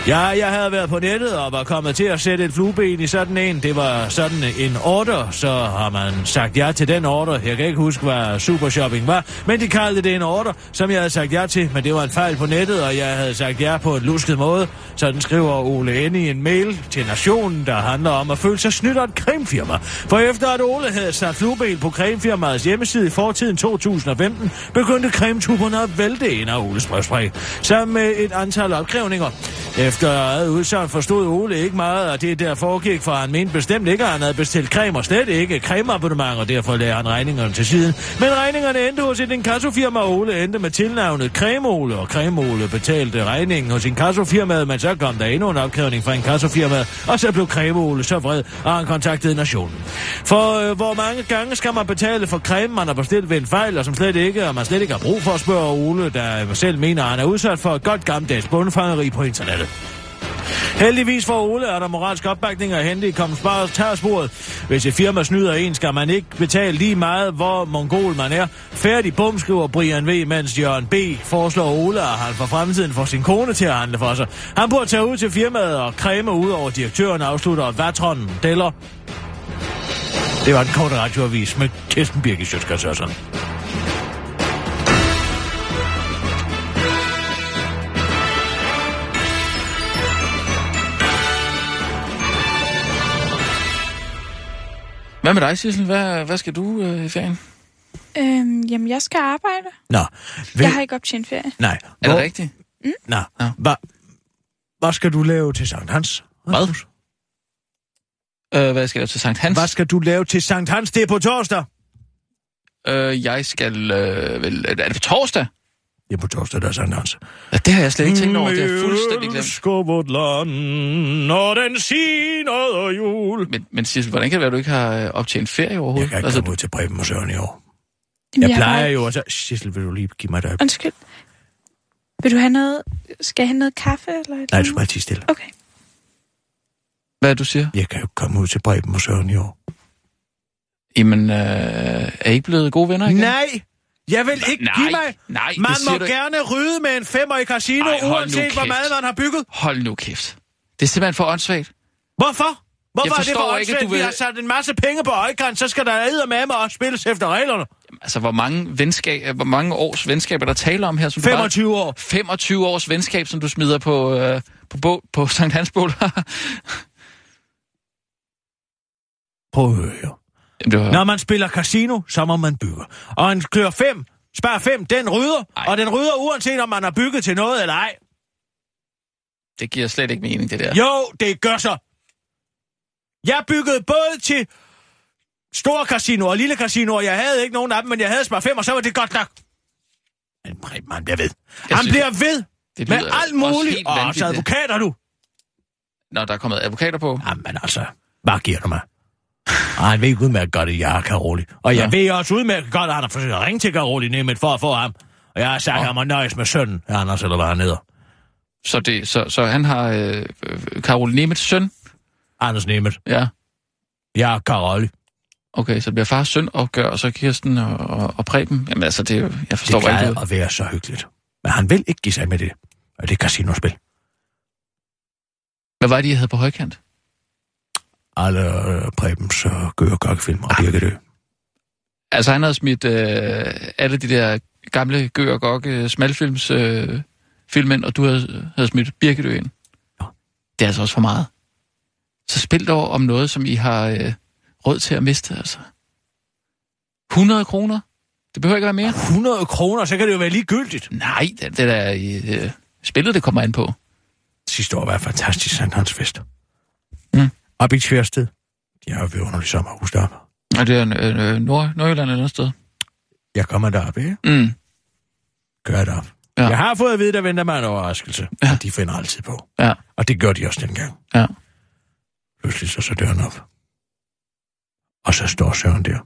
Ja, jeg havde været på nettet og var kommet til at sætte et flueben i sådan en. Det var sådan en order, så har man sagt ja til den order. Jeg kan ikke huske, hvad Supershopping var, men de kaldte det en order, som jeg havde sagt ja til, men det var en fejl på nettet, og jeg havde sagt ja på en lusket måde. Sådan skriver Ole Ende i en mail til Nationen, der handler om at føle sig snydt af et cremefirma. For efter at Ole havde sat flueben på cremefirmaets hjemmeside i fortiden 2015, begyndte cremetuberne at vælte ind af Oles brevspræg, sammen med et antal opkrævninger. Efter eget udsagn forstod Ole ikke meget, at det der foregik, for han mente bestemt ikke, at han havde bestilt creme, og slet ikke cremeabonnement, og derfor lagde han regningerne til siden. Men regningerne endte hos et inkassofirma, og Ole endte med tilnavnet Cremole, og Cremole betalte regningen hos inkassofirmaet, men så kom der endnu en opkrævning fra inkassofirmaet, og så blev Cremole så vred, og han kontaktede nationen. For øh, hvor mange gange skal man betale for creme, man har bestilt ved en fejl, og som slet ikke, og man slet ikke har brug for at spørge Ole, der selv mener, at han er udsat for et godt gammeldags bundfangeri på internettet. Heldigvis for Ole er der moralsk opbakning at hente i kommentarsporet. Hvis et firma snyder en, skal man ikke betale lige meget, hvor mongol man er. Færdig bum, skriver Brian V., mens Jørgen B. foreslår Ole, at han for fremtiden får sin kone til at handle for sig. Han burde tage ud til firmaet og kræme ud over direktøren, afslutter Vatron Deller. Det var den korte radioavis med Kirsten Birgit Sjøtskrets Hvad med dig, Sissel? Hvad, hvad skal du øh, i ferien? Øhm, jamen, jeg skal arbejde. Nå, Vil... Jeg har ikke optjent ferie. Nej. Er det rigtigt? Mm? Nå, ja. hvad, hvad skal du lave til Sankt Hans? Hvad? Øh, hvad skal jeg lave til Sankt Hans? Hvad skal du lave til Sankt Hans? Det er på torsdag. Øh, jeg skal... Øh, vel, er det på torsdag? Det er på torsdag, der er Sankt Hans. Ja, det har jeg slet ikke tænkt over. Det er fuldstændig glemt. Elsker vort land, når den siger jul. Men, men Sissel, hvordan kan det være, at du ikke har øh, optjent ferie overhovedet? Jeg kan ikke altså, komme ud til Preben og Søren i år. Jeg, jeg plejer bare... jo også... Sissel, vil du lige give mig det? Undskyld. Vil du have noget... Skal jeg have noget kaffe? Eller et Nej, du skal bare stille. Okay. Hvad er du siger? Jeg kan jo komme ud til Preben og Søren i år. Jamen, øh, er I ikke blevet gode venner igen? Nej! Jeg vil ikke nej, give mig... Nej, man må du... gerne rydde med en femmer i casino, Ej, uanset hvor meget man har bygget. Hold nu kæft. Det er simpelthen for åndssvagt. Hvorfor? Hvorfor er det for ikke, du vil... Vi har sat en masse penge på øjekant, så skal der med mig og spilles efter reglerne. Jamen, altså, hvor mange, venskab, hvor mange års venskaber, der taler om her? Som 25 du bare... år. 25 års venskab, som du smider på, øh, på, på, på Sankt Hans Bål. [laughs] Prøv at høre. Var... Når man spiller casino, så må man bygge. Og en klør 5, spær 5, den rydder. Ej. Og den rydder uanset om man har bygget til noget eller ej. Det giver slet ikke mening, det der. Jo, det gør så. Jeg byggede både til store casino og lille casino, og jeg havde ikke nogen af dem, men jeg havde spar 5, og så var det godt nok. Men man bliver ved. Jeg Han synes, bliver ved det med alt muligt. Og så advokater, du. Når der er kommet advokater på. Jamen altså, hvad giver du mig? Og han ved udmærket godt, at jeg er Karoli. Og jeg ja. ved også udmærket godt, at han har forsøgt at ringe til Karoli Nemeth for at få ham. Og jeg har sagt, at han må nøjes med sønnen, Anders, eller hvad han hedder. Så, det, så, så han har øh, øh Karoli Nemeths søn? Anders Nemeth. Ja. Jeg er Karoli. Okay, så det bliver fars søn opgør, og så Kirsten og, og, og Preben. Jamen altså, det, jeg forstår det ikke. Det at være så hyggeligt. Men han vil ikke give sig med det. Og det er casinospil. Hvad var det, I havde på højkant? Alle øh, Prebens øh, gør og gokkefilm og Birgit Ø. Altså, han havde smidt øh, alle de der gamle Gør og Gok øh, smalfilms øh, film ind, og du havde, havde smidt Birgitø ind. Ja. Det er altså også for meget. Så spil dog om noget, som I har øh, råd til at miste, altså. 100 kroner? Det behøver ikke være mere. 100 kroner, så kan det jo være ligegyldigt. Nej, det, det der øh, spillet, det kommer an på. Sidste år var fantastisk Sankthansfest. Mm. Op i Tværsted. De har jo vidunderligt sommerhus deroppe. Og det er øh, Nord Nordjylland eller noget sted. Jeg kommer derop, ikke? Mm. Gør det op. Ja. Jeg har fået at vide, der venter mig en overraskelse. Ja. Ja. De finder altid på. Ja, Og det gør de også dengang. ja. Pludselig så så døren op. Og så står Søren der.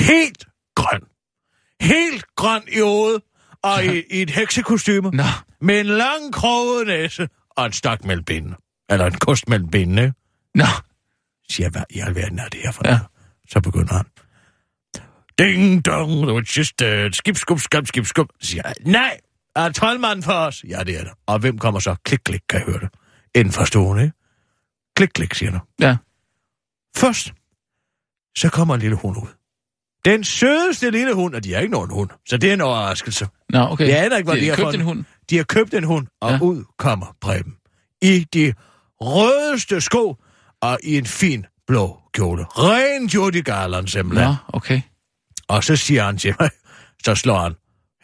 Helt grøn. Helt grøn i hovedet. Og i, i et heksekostyme. Nå, Med en lang kroget næse. Og en stak mellem benene. Eller en kost mellem benene. Nå. Siger jeg, hvad i alverden er det her for Ja. noget? Så begynder han. Ding dong, the witch is dead. Skip, skub, skub, skib, skub. Siger jeg, nej, er troldmanden for os? Ja, det er det. Og hvem kommer så? Klik, klik, kan jeg høre det. Inden for stuen, ikke? Klik, klik, siger du. Ja. Først, så kommer en lille hund ud. Den sødeste lille hund, og de har ikke nogen hund, så det er en overraskelse. Nå, okay. Jeg aner ikke, hvad de, de har købt en hund. De har købt en hund, og ja. ud kommer Preben. I de rødeste sko, og i en fin blå kjole. Ren Judy Garland, simpelthen. Nå, okay. Og så siger han til mig, [laughs] så slår han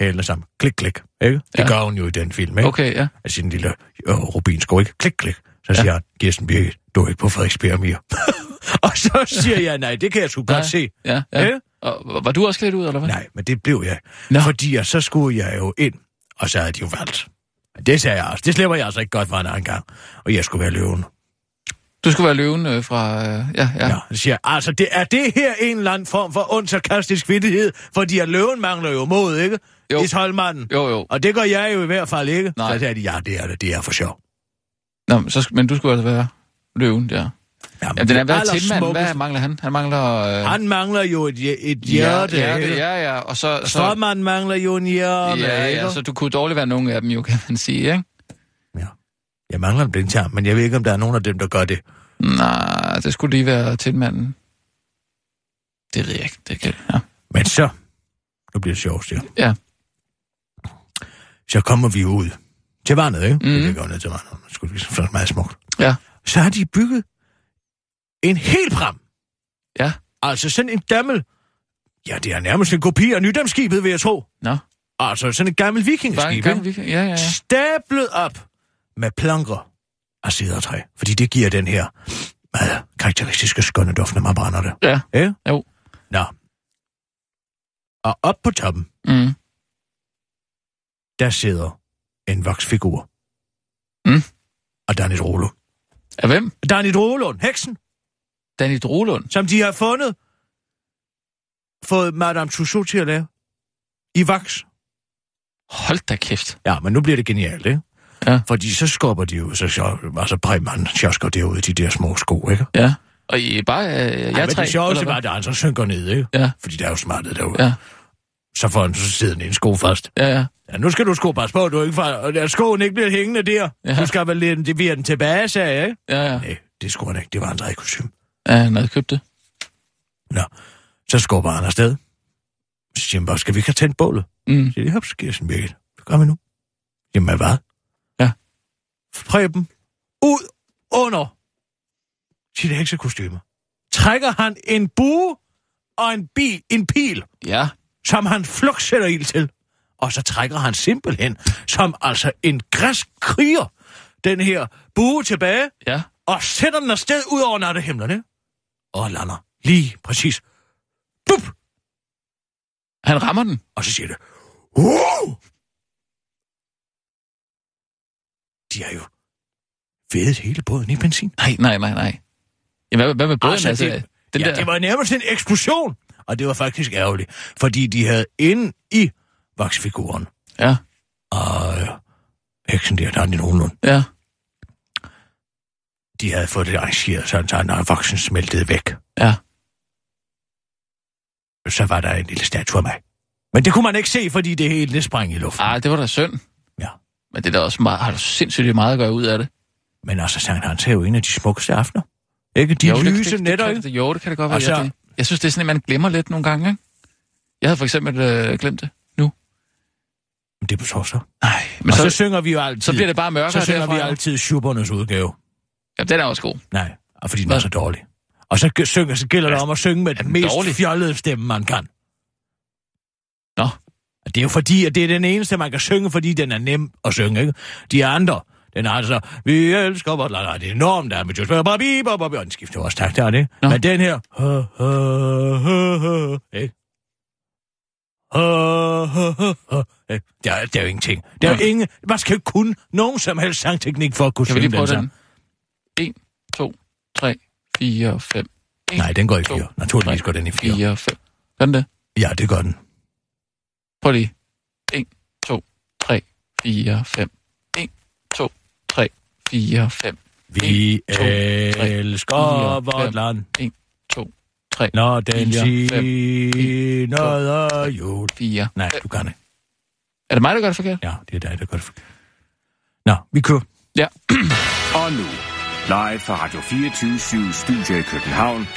hælene sammen. Klik, klik. Ikke? Det Ja. gør hun jo i den film, ikke? Okay, ja. Af sin lille øh, rubinsko, ikke? Klik, klik. Så siger han, Kirsten Birgit, du er ikke på Frederiksberg mere. [laughs] og så siger jeg, nej, det kan jeg sgu godt se. Ja, ja. Ja. Og var du også klædt ud, eller hvad? Nej, men det blev jeg. Nå. Fordi jeg, så skulle jeg jo ind, og så havde de jo valgt. Det sagde jeg også. Det slipper jeg altså ikke godt for en anden gang. Og jeg skulle være løven. Du skulle være løven øh, fra... Øh, ja, ja. Ja. Siger altså, det, er det her en eller anden form for ond sarkastisk vittighed? Fordi at løven mangler jo mod, ikke? Jo. I troldmanden. Jo, jo. Og det gør jeg jo i hvert fald ikke. Nej. Så sagde de, ja, det er det. Det er for sjov. Nå, men, så, men du skulle altså være løven, der. Jamen, Ja, den er hvad mand? Hvad mangler han? Han mangler... Øh, Han mangler jo et, et hjerte. Ja, ikke? ja, ja. Og så... så Strømmeren mangler jo en hjerte, ja, ikke? ja, så du kunne dårligt være nogen af dem, jo, kan man sige, ikke? Ja. Jeg mangler en blindtarm, men jeg ved ikke, om der er nogen af dem, der gør det. Nej, det skulle lige være tilmanden. Det ved jeg ikke. Det kan, ja. Men så, nu bliver det sjovt, siger Ja. Så kommer vi ud til vandet, ikke? Mm. Det går ned til vandet. Det skulle ligesom være meget smukt. Ja. Så har de bygget en helt pram. Ja. Altså sådan en gammel... Ja, det er nærmest en kopi af Nydamskibet, vil jeg tro. Nå, Altså sådan en gammel bare en. Ja, ja, ja. Stablet op med planker af cedertræ. Fordi det giver den her meget karakteristiske skønne duft, når man brænder det. Ja, Ja? jo. Nå. Og op på toppen, Mm. der sidder en voksfigur. Mm. Og Danny Drolund. Af hvem? Danny Drolund, heksen, Danny Drolund. som de har fundet, fået Madame Tussauds til at lave. I vaks. Hold da kæft. Ja, men nu bliver det genialt, ikke? Ja. Fordi så skubber de jo, så, så altså Bremen sjosker derude de der små sko, ikke? Ja. Og I bare... Øh, jeg Ja, men det sjoveste var, at han så synker ned, ikke? Ja, Fordi der er jo smartet derude. ja, Så får han så siddende en sko først. ja, ja. Ja, nu skal du sko passe på, du ikke får, og at skoen ikke bliver hængende der. Ja. Du skal vel levere den tilbage, sagde jeg, ikke? Ja, ja. Nej, det skulle han ikke. Det var eget kostume. Ja, han havde købt det. Nå, så skubber han afsted. Så siger han bare, skal vi ikke have tændt bålet? Mm. Så siger de, hop, så giver sådan Birgit. Hvad gør vi nu? Jamen, hvad? Preben, ud under sit heksekostyme. Trækker han en bue og en, bil, en pil, Ja. som han flux sætter ild til. Og så trækker han simpelthen, som altså en græsk kriger, den her bue tilbage, Ja. og sætter den afsted ud over nattehimlerne. Og lander lige præcis. Bup! Han rammer den. Og så siger det, wow! De har jo vedet hele båden i benzin. Nej, nej, nej, nej. Jamen, hvad, hvad med båden? Altså, Altså, det- den ja, der... det var nærmest en eksplosion. Og det var faktisk ærgerligt, fordi de havde inde i vaksfiguren, Ja, og øh, heksen der, der er nogenlunde, ja. de havde fået det arrangeret, sådan, så når voksen smeltede væk, Ja. så var der en lille statue af mig. Men det kunne man ikke se, fordi det hele det sprang i luften. Ah, det var da synd. Ja. Men det er da også meget, har du sindssygt meget at gøre ud af det. Men altså, Sankt Hans er jo en af de smukkeste aftener. Ikke? De jo, det- lyse det, netter, det, det, Jo, det kan det godt være. Og så- Jeg, det, jeg synes, det er sådan, at man glemmer lidt nogle gange, ikke? Jeg havde for eksempel øh, glemt det nu. Men det er på torsdag. Nej, men så, så, synger vi jo altid... så bliver det bare mørkere så synger derfra. vi altid Schubernes udgave. Ja, den er også god. Nej, og fordi den er så dårlig. Og så, synger, så gælder det om at synge med den den mest dårlig? fjollede stemme, man kan. Nå. Og det er jo fordi, at det er den eneste, man kan synge, fordi den er nem at synge, ikke? De andre, den er altså, vi elsker vores land, det er enormt, babi, og den skifter også tak, der er det. Nå. Men den her, ikke? Ikke? Der, er- der er jo ingenting. Der er Nå. ingen, man skal kunne nogen som helst sangteknik for at kunne synge den sang. den? 1, 2, 3, 4, 5. Nej, den går i to, fire. Naturligvis tre, går den i fire. 4, 5. Gør den det? Ja, det gør den. Prøv lige. 1, 2, 3, 4, 5. 1, 2, 3, 4, 5. Vi En, to, tre, elsker fire, vort fem. land, 1, 2, 3, når den fire, fem. siger jul. 4. Nej, du kan ikke. Er det mig, der gør det forkert? Ja, det er dig, der gør det forkert. Nå, vi kører. Ja. [clears throat] Og nu, live fra Radio 24 Studio i København.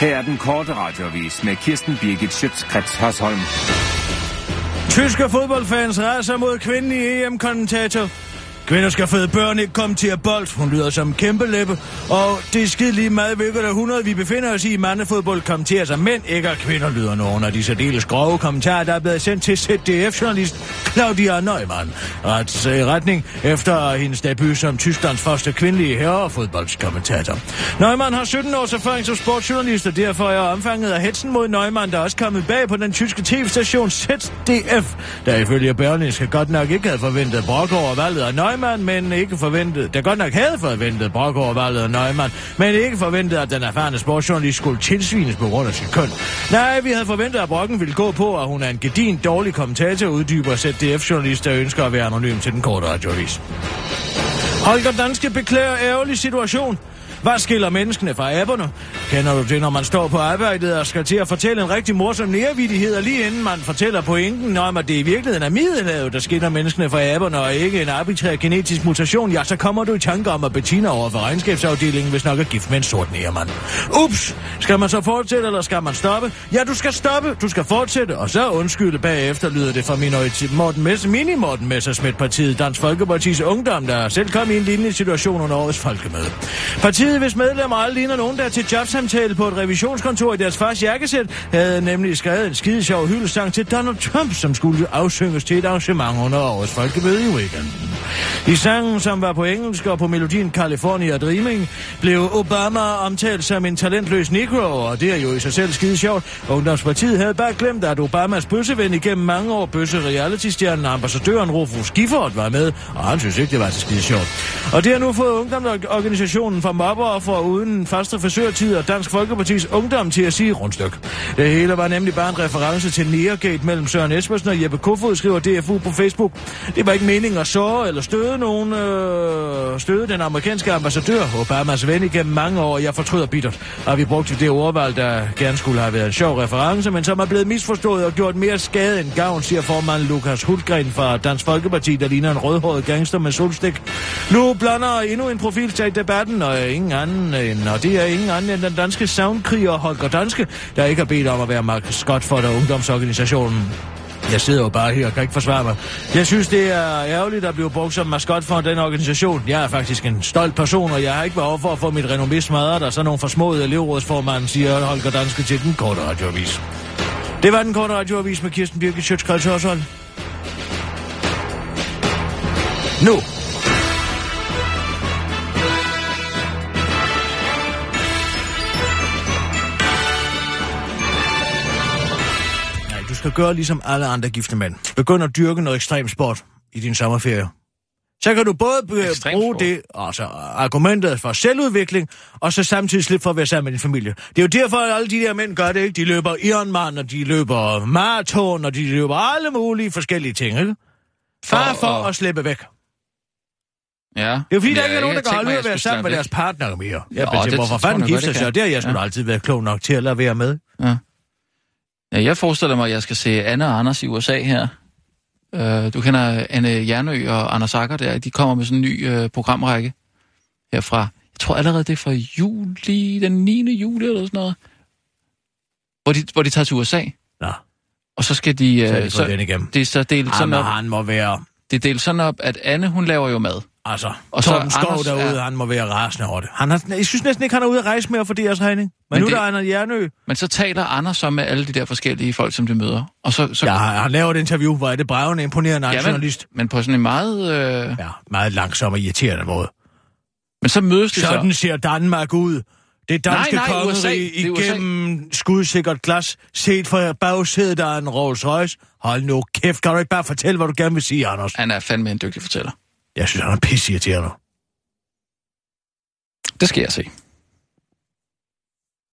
Her er den korte radiovis med Kirsten Birgit Schøtzgrads Hasholm. Tyske fodboldfans raser mod kvindelig EM-kommentator. Kvinder skal føde børn, ikke komme til at bold. Hun lyder som en kæmpe læppe. Og det er skide lige meget, hvilket århundrede vi befinder os i. i Mandefodbold kommenterer sig mænd, ikke af kvinder, lyder nogen af de særdeles grove kommentarer, der er blevet sendt til ZDF-journalist Claudia Neumann. Rets i retning efter hendes debut som Tysklands første kvindelige herrefodboldskommentator. Neumann har 17 års erfaring som sportsjournalist, og derfor er omfanget af hetsen mod Neumann, der er også kommet bag på den tyske tv-station ZDF, der ifølge Berlingske godt nok ikke havde forventet brok over valget af Neumann, men ikke forventet, der godt nok havde forventet brok og valget Neumann, men ikke forventet, at den erfarne sportsjournalist skulle tilsvines på grund af sit køn. Nej, vi havde forventet, at brokken ville gå på, at hun er en gedin dårlig kommentator, uddyber ZDF-journalist, der ønsker at være anonym til den korte radioavis. Holger Danske beklager ærgerlig situation. Hvad skiller menneskene fra aberne? Kender du det, når man står på arbejdet og skal til at fortælle en rigtig morsom nærvidighed, og lige inden man fortæller pointen om, at det i virkeligheden er middelhavet, der skiller menneskene fra aberne, og ikke en arbitrær genetisk mutation, ja, så kommer du i tanke om, at Bettina over for regnskabsafdelingen hvis nok er gift med en sort nærmand. Ups! Skal man så fortsætte, eller skal man stoppe? Ja, du skal stoppe, du skal fortsætte, og så undskylde bagefter, lyder det fra minoritet Morten Messe, mini Morten Messersmith partiet Dansk Folkepartis Ungdom, der selv kom i en lignende situation under årets folkemøde. Partiet, hvis medlemmer aldrig ligner nogen, der er til jobsamtale på et revisionskontor i deres fars jakkesæt, havde nemlig skrevet en skide sjov hyldesang til Donald Trump, som skulle afsynges til et arrangement under årets folkemøde i weekenden. I sangen, som var på engelsk og på melodien California Dreaming, blev Obama omtalt som en talentløs negro, og det er jo i sig selv skide sjovt. Ungdomspartiet havde bare glemt, at Obamas bøsseven igennem mange år, bøsse reality-stjernen ambassadøren Rufus Gifford var med, og han synes ikke, det var så skide sjovt. Og det har nu fået ungdomsorganisationen for mob mobbeoffer uden første forsøgertid og Dansk Folkepartis Ungdom til at sige rundstyk. Det hele var nemlig bare en reference til Neergate mellem Søren Espersen og Jeppe Kofod, skriver DFU på Facebook. Det var ikke meningen at såre eller støde nogen, øh, støde den amerikanske ambassadør, Obamas ven igennem mange år. Jeg fortryder bittert, at vi brugte det ordvalg, der gerne skulle have været en sjov reference, men som er blevet misforstået og gjort mere skade end gavn, siger formand Lukas Hultgren fra Dansk Folkeparti, der ligner en rødhåret gangster med solstik. Nu blander endnu en profil til debatten, og ingen anden end, og det er ingen anden end den danske savnkriger Holger Danske, der ikke har bedt om at være maskot for der ungdomsorganisationen. Jeg sidder jo bare her og kan ikke forsvare mig. Jeg synes, det er ærgerligt at blive brugt som maskot for den organisation. Jeg er faktisk en stolt person, og jeg har ikke behov for at få mit renommé smadret, og så nogle forsmåede elevrådsformand, siger Holger Danske til den korte radioavis. Det var den korte radioavis med Kirsten Birgit Sjøtskreds Hørsholm. Nu skal gøre ligesom alle andre gifte mænd. Begynd at dyrke noget ekstrem sport i din sommerferie. Så kan du både Ekstrem bruge sport? det, altså argumentet for selvudvikling, og så samtidig slippe for at være sammen med din familie. Det er jo derfor, at alle de der mænd gør det, ikke? De løber Ironman, og de løber maraton, og de løber alle mulige forskellige ting, ikke? Far Og- for og- at slippe væk. Ja. Det er jo fordi, Men der ikke er nogen, der kan holde ud at være sammen med deres partner mere. Jeg tænker, det hvorfor fanden gifter sig? Det har jeg sgu Ja. altid været klog nok til at lade være med. Ja. Ja, jeg forestiller mig, at jeg skal se Anne og Anders i USA her. Uh, du kender Anne Jernø og Anders Akker der. De kommer med sådan en ny uh, programrække herfra. jeg tror allerede det er fra juli, den 9. juli eller sådan noget, hvor de, hvor de tager til USA. Nå, Og så skal de... så øh, det fået den igennem. det er så delt sådan Jamen, op, han må være... det er delt sådan op, at Anne, hun laver jo mad. Altså, Og så Torben Skov Anders derude, er- han må være rasende over det. Han har, jeg synes næsten ikke, han er ude at rejse mere for deres regning. Men, Men nu det- der er han Jernø. Men så taler Anders så med alle de der forskellige folk, som de møder. Og så, så Ja, han laver et interview, hvor er det brævende imponerende ja, men, journalist. men på sådan en meget... Øh, Ja, meget langsom og irriterende måde. men så mødes de Sådan så. ser Danmark ud. Det danske Nej, nej, kongerige er igennem skudsikkert glas, set fra bagsædet af en Rolls Royce. Hold nu kæft, kan du ikke bare fortælle, hvad du gerne vil sige, Anders? Han er fandme en dygtig fortæller. Jeg synes, han er pisse irriterende. Det skal jeg se.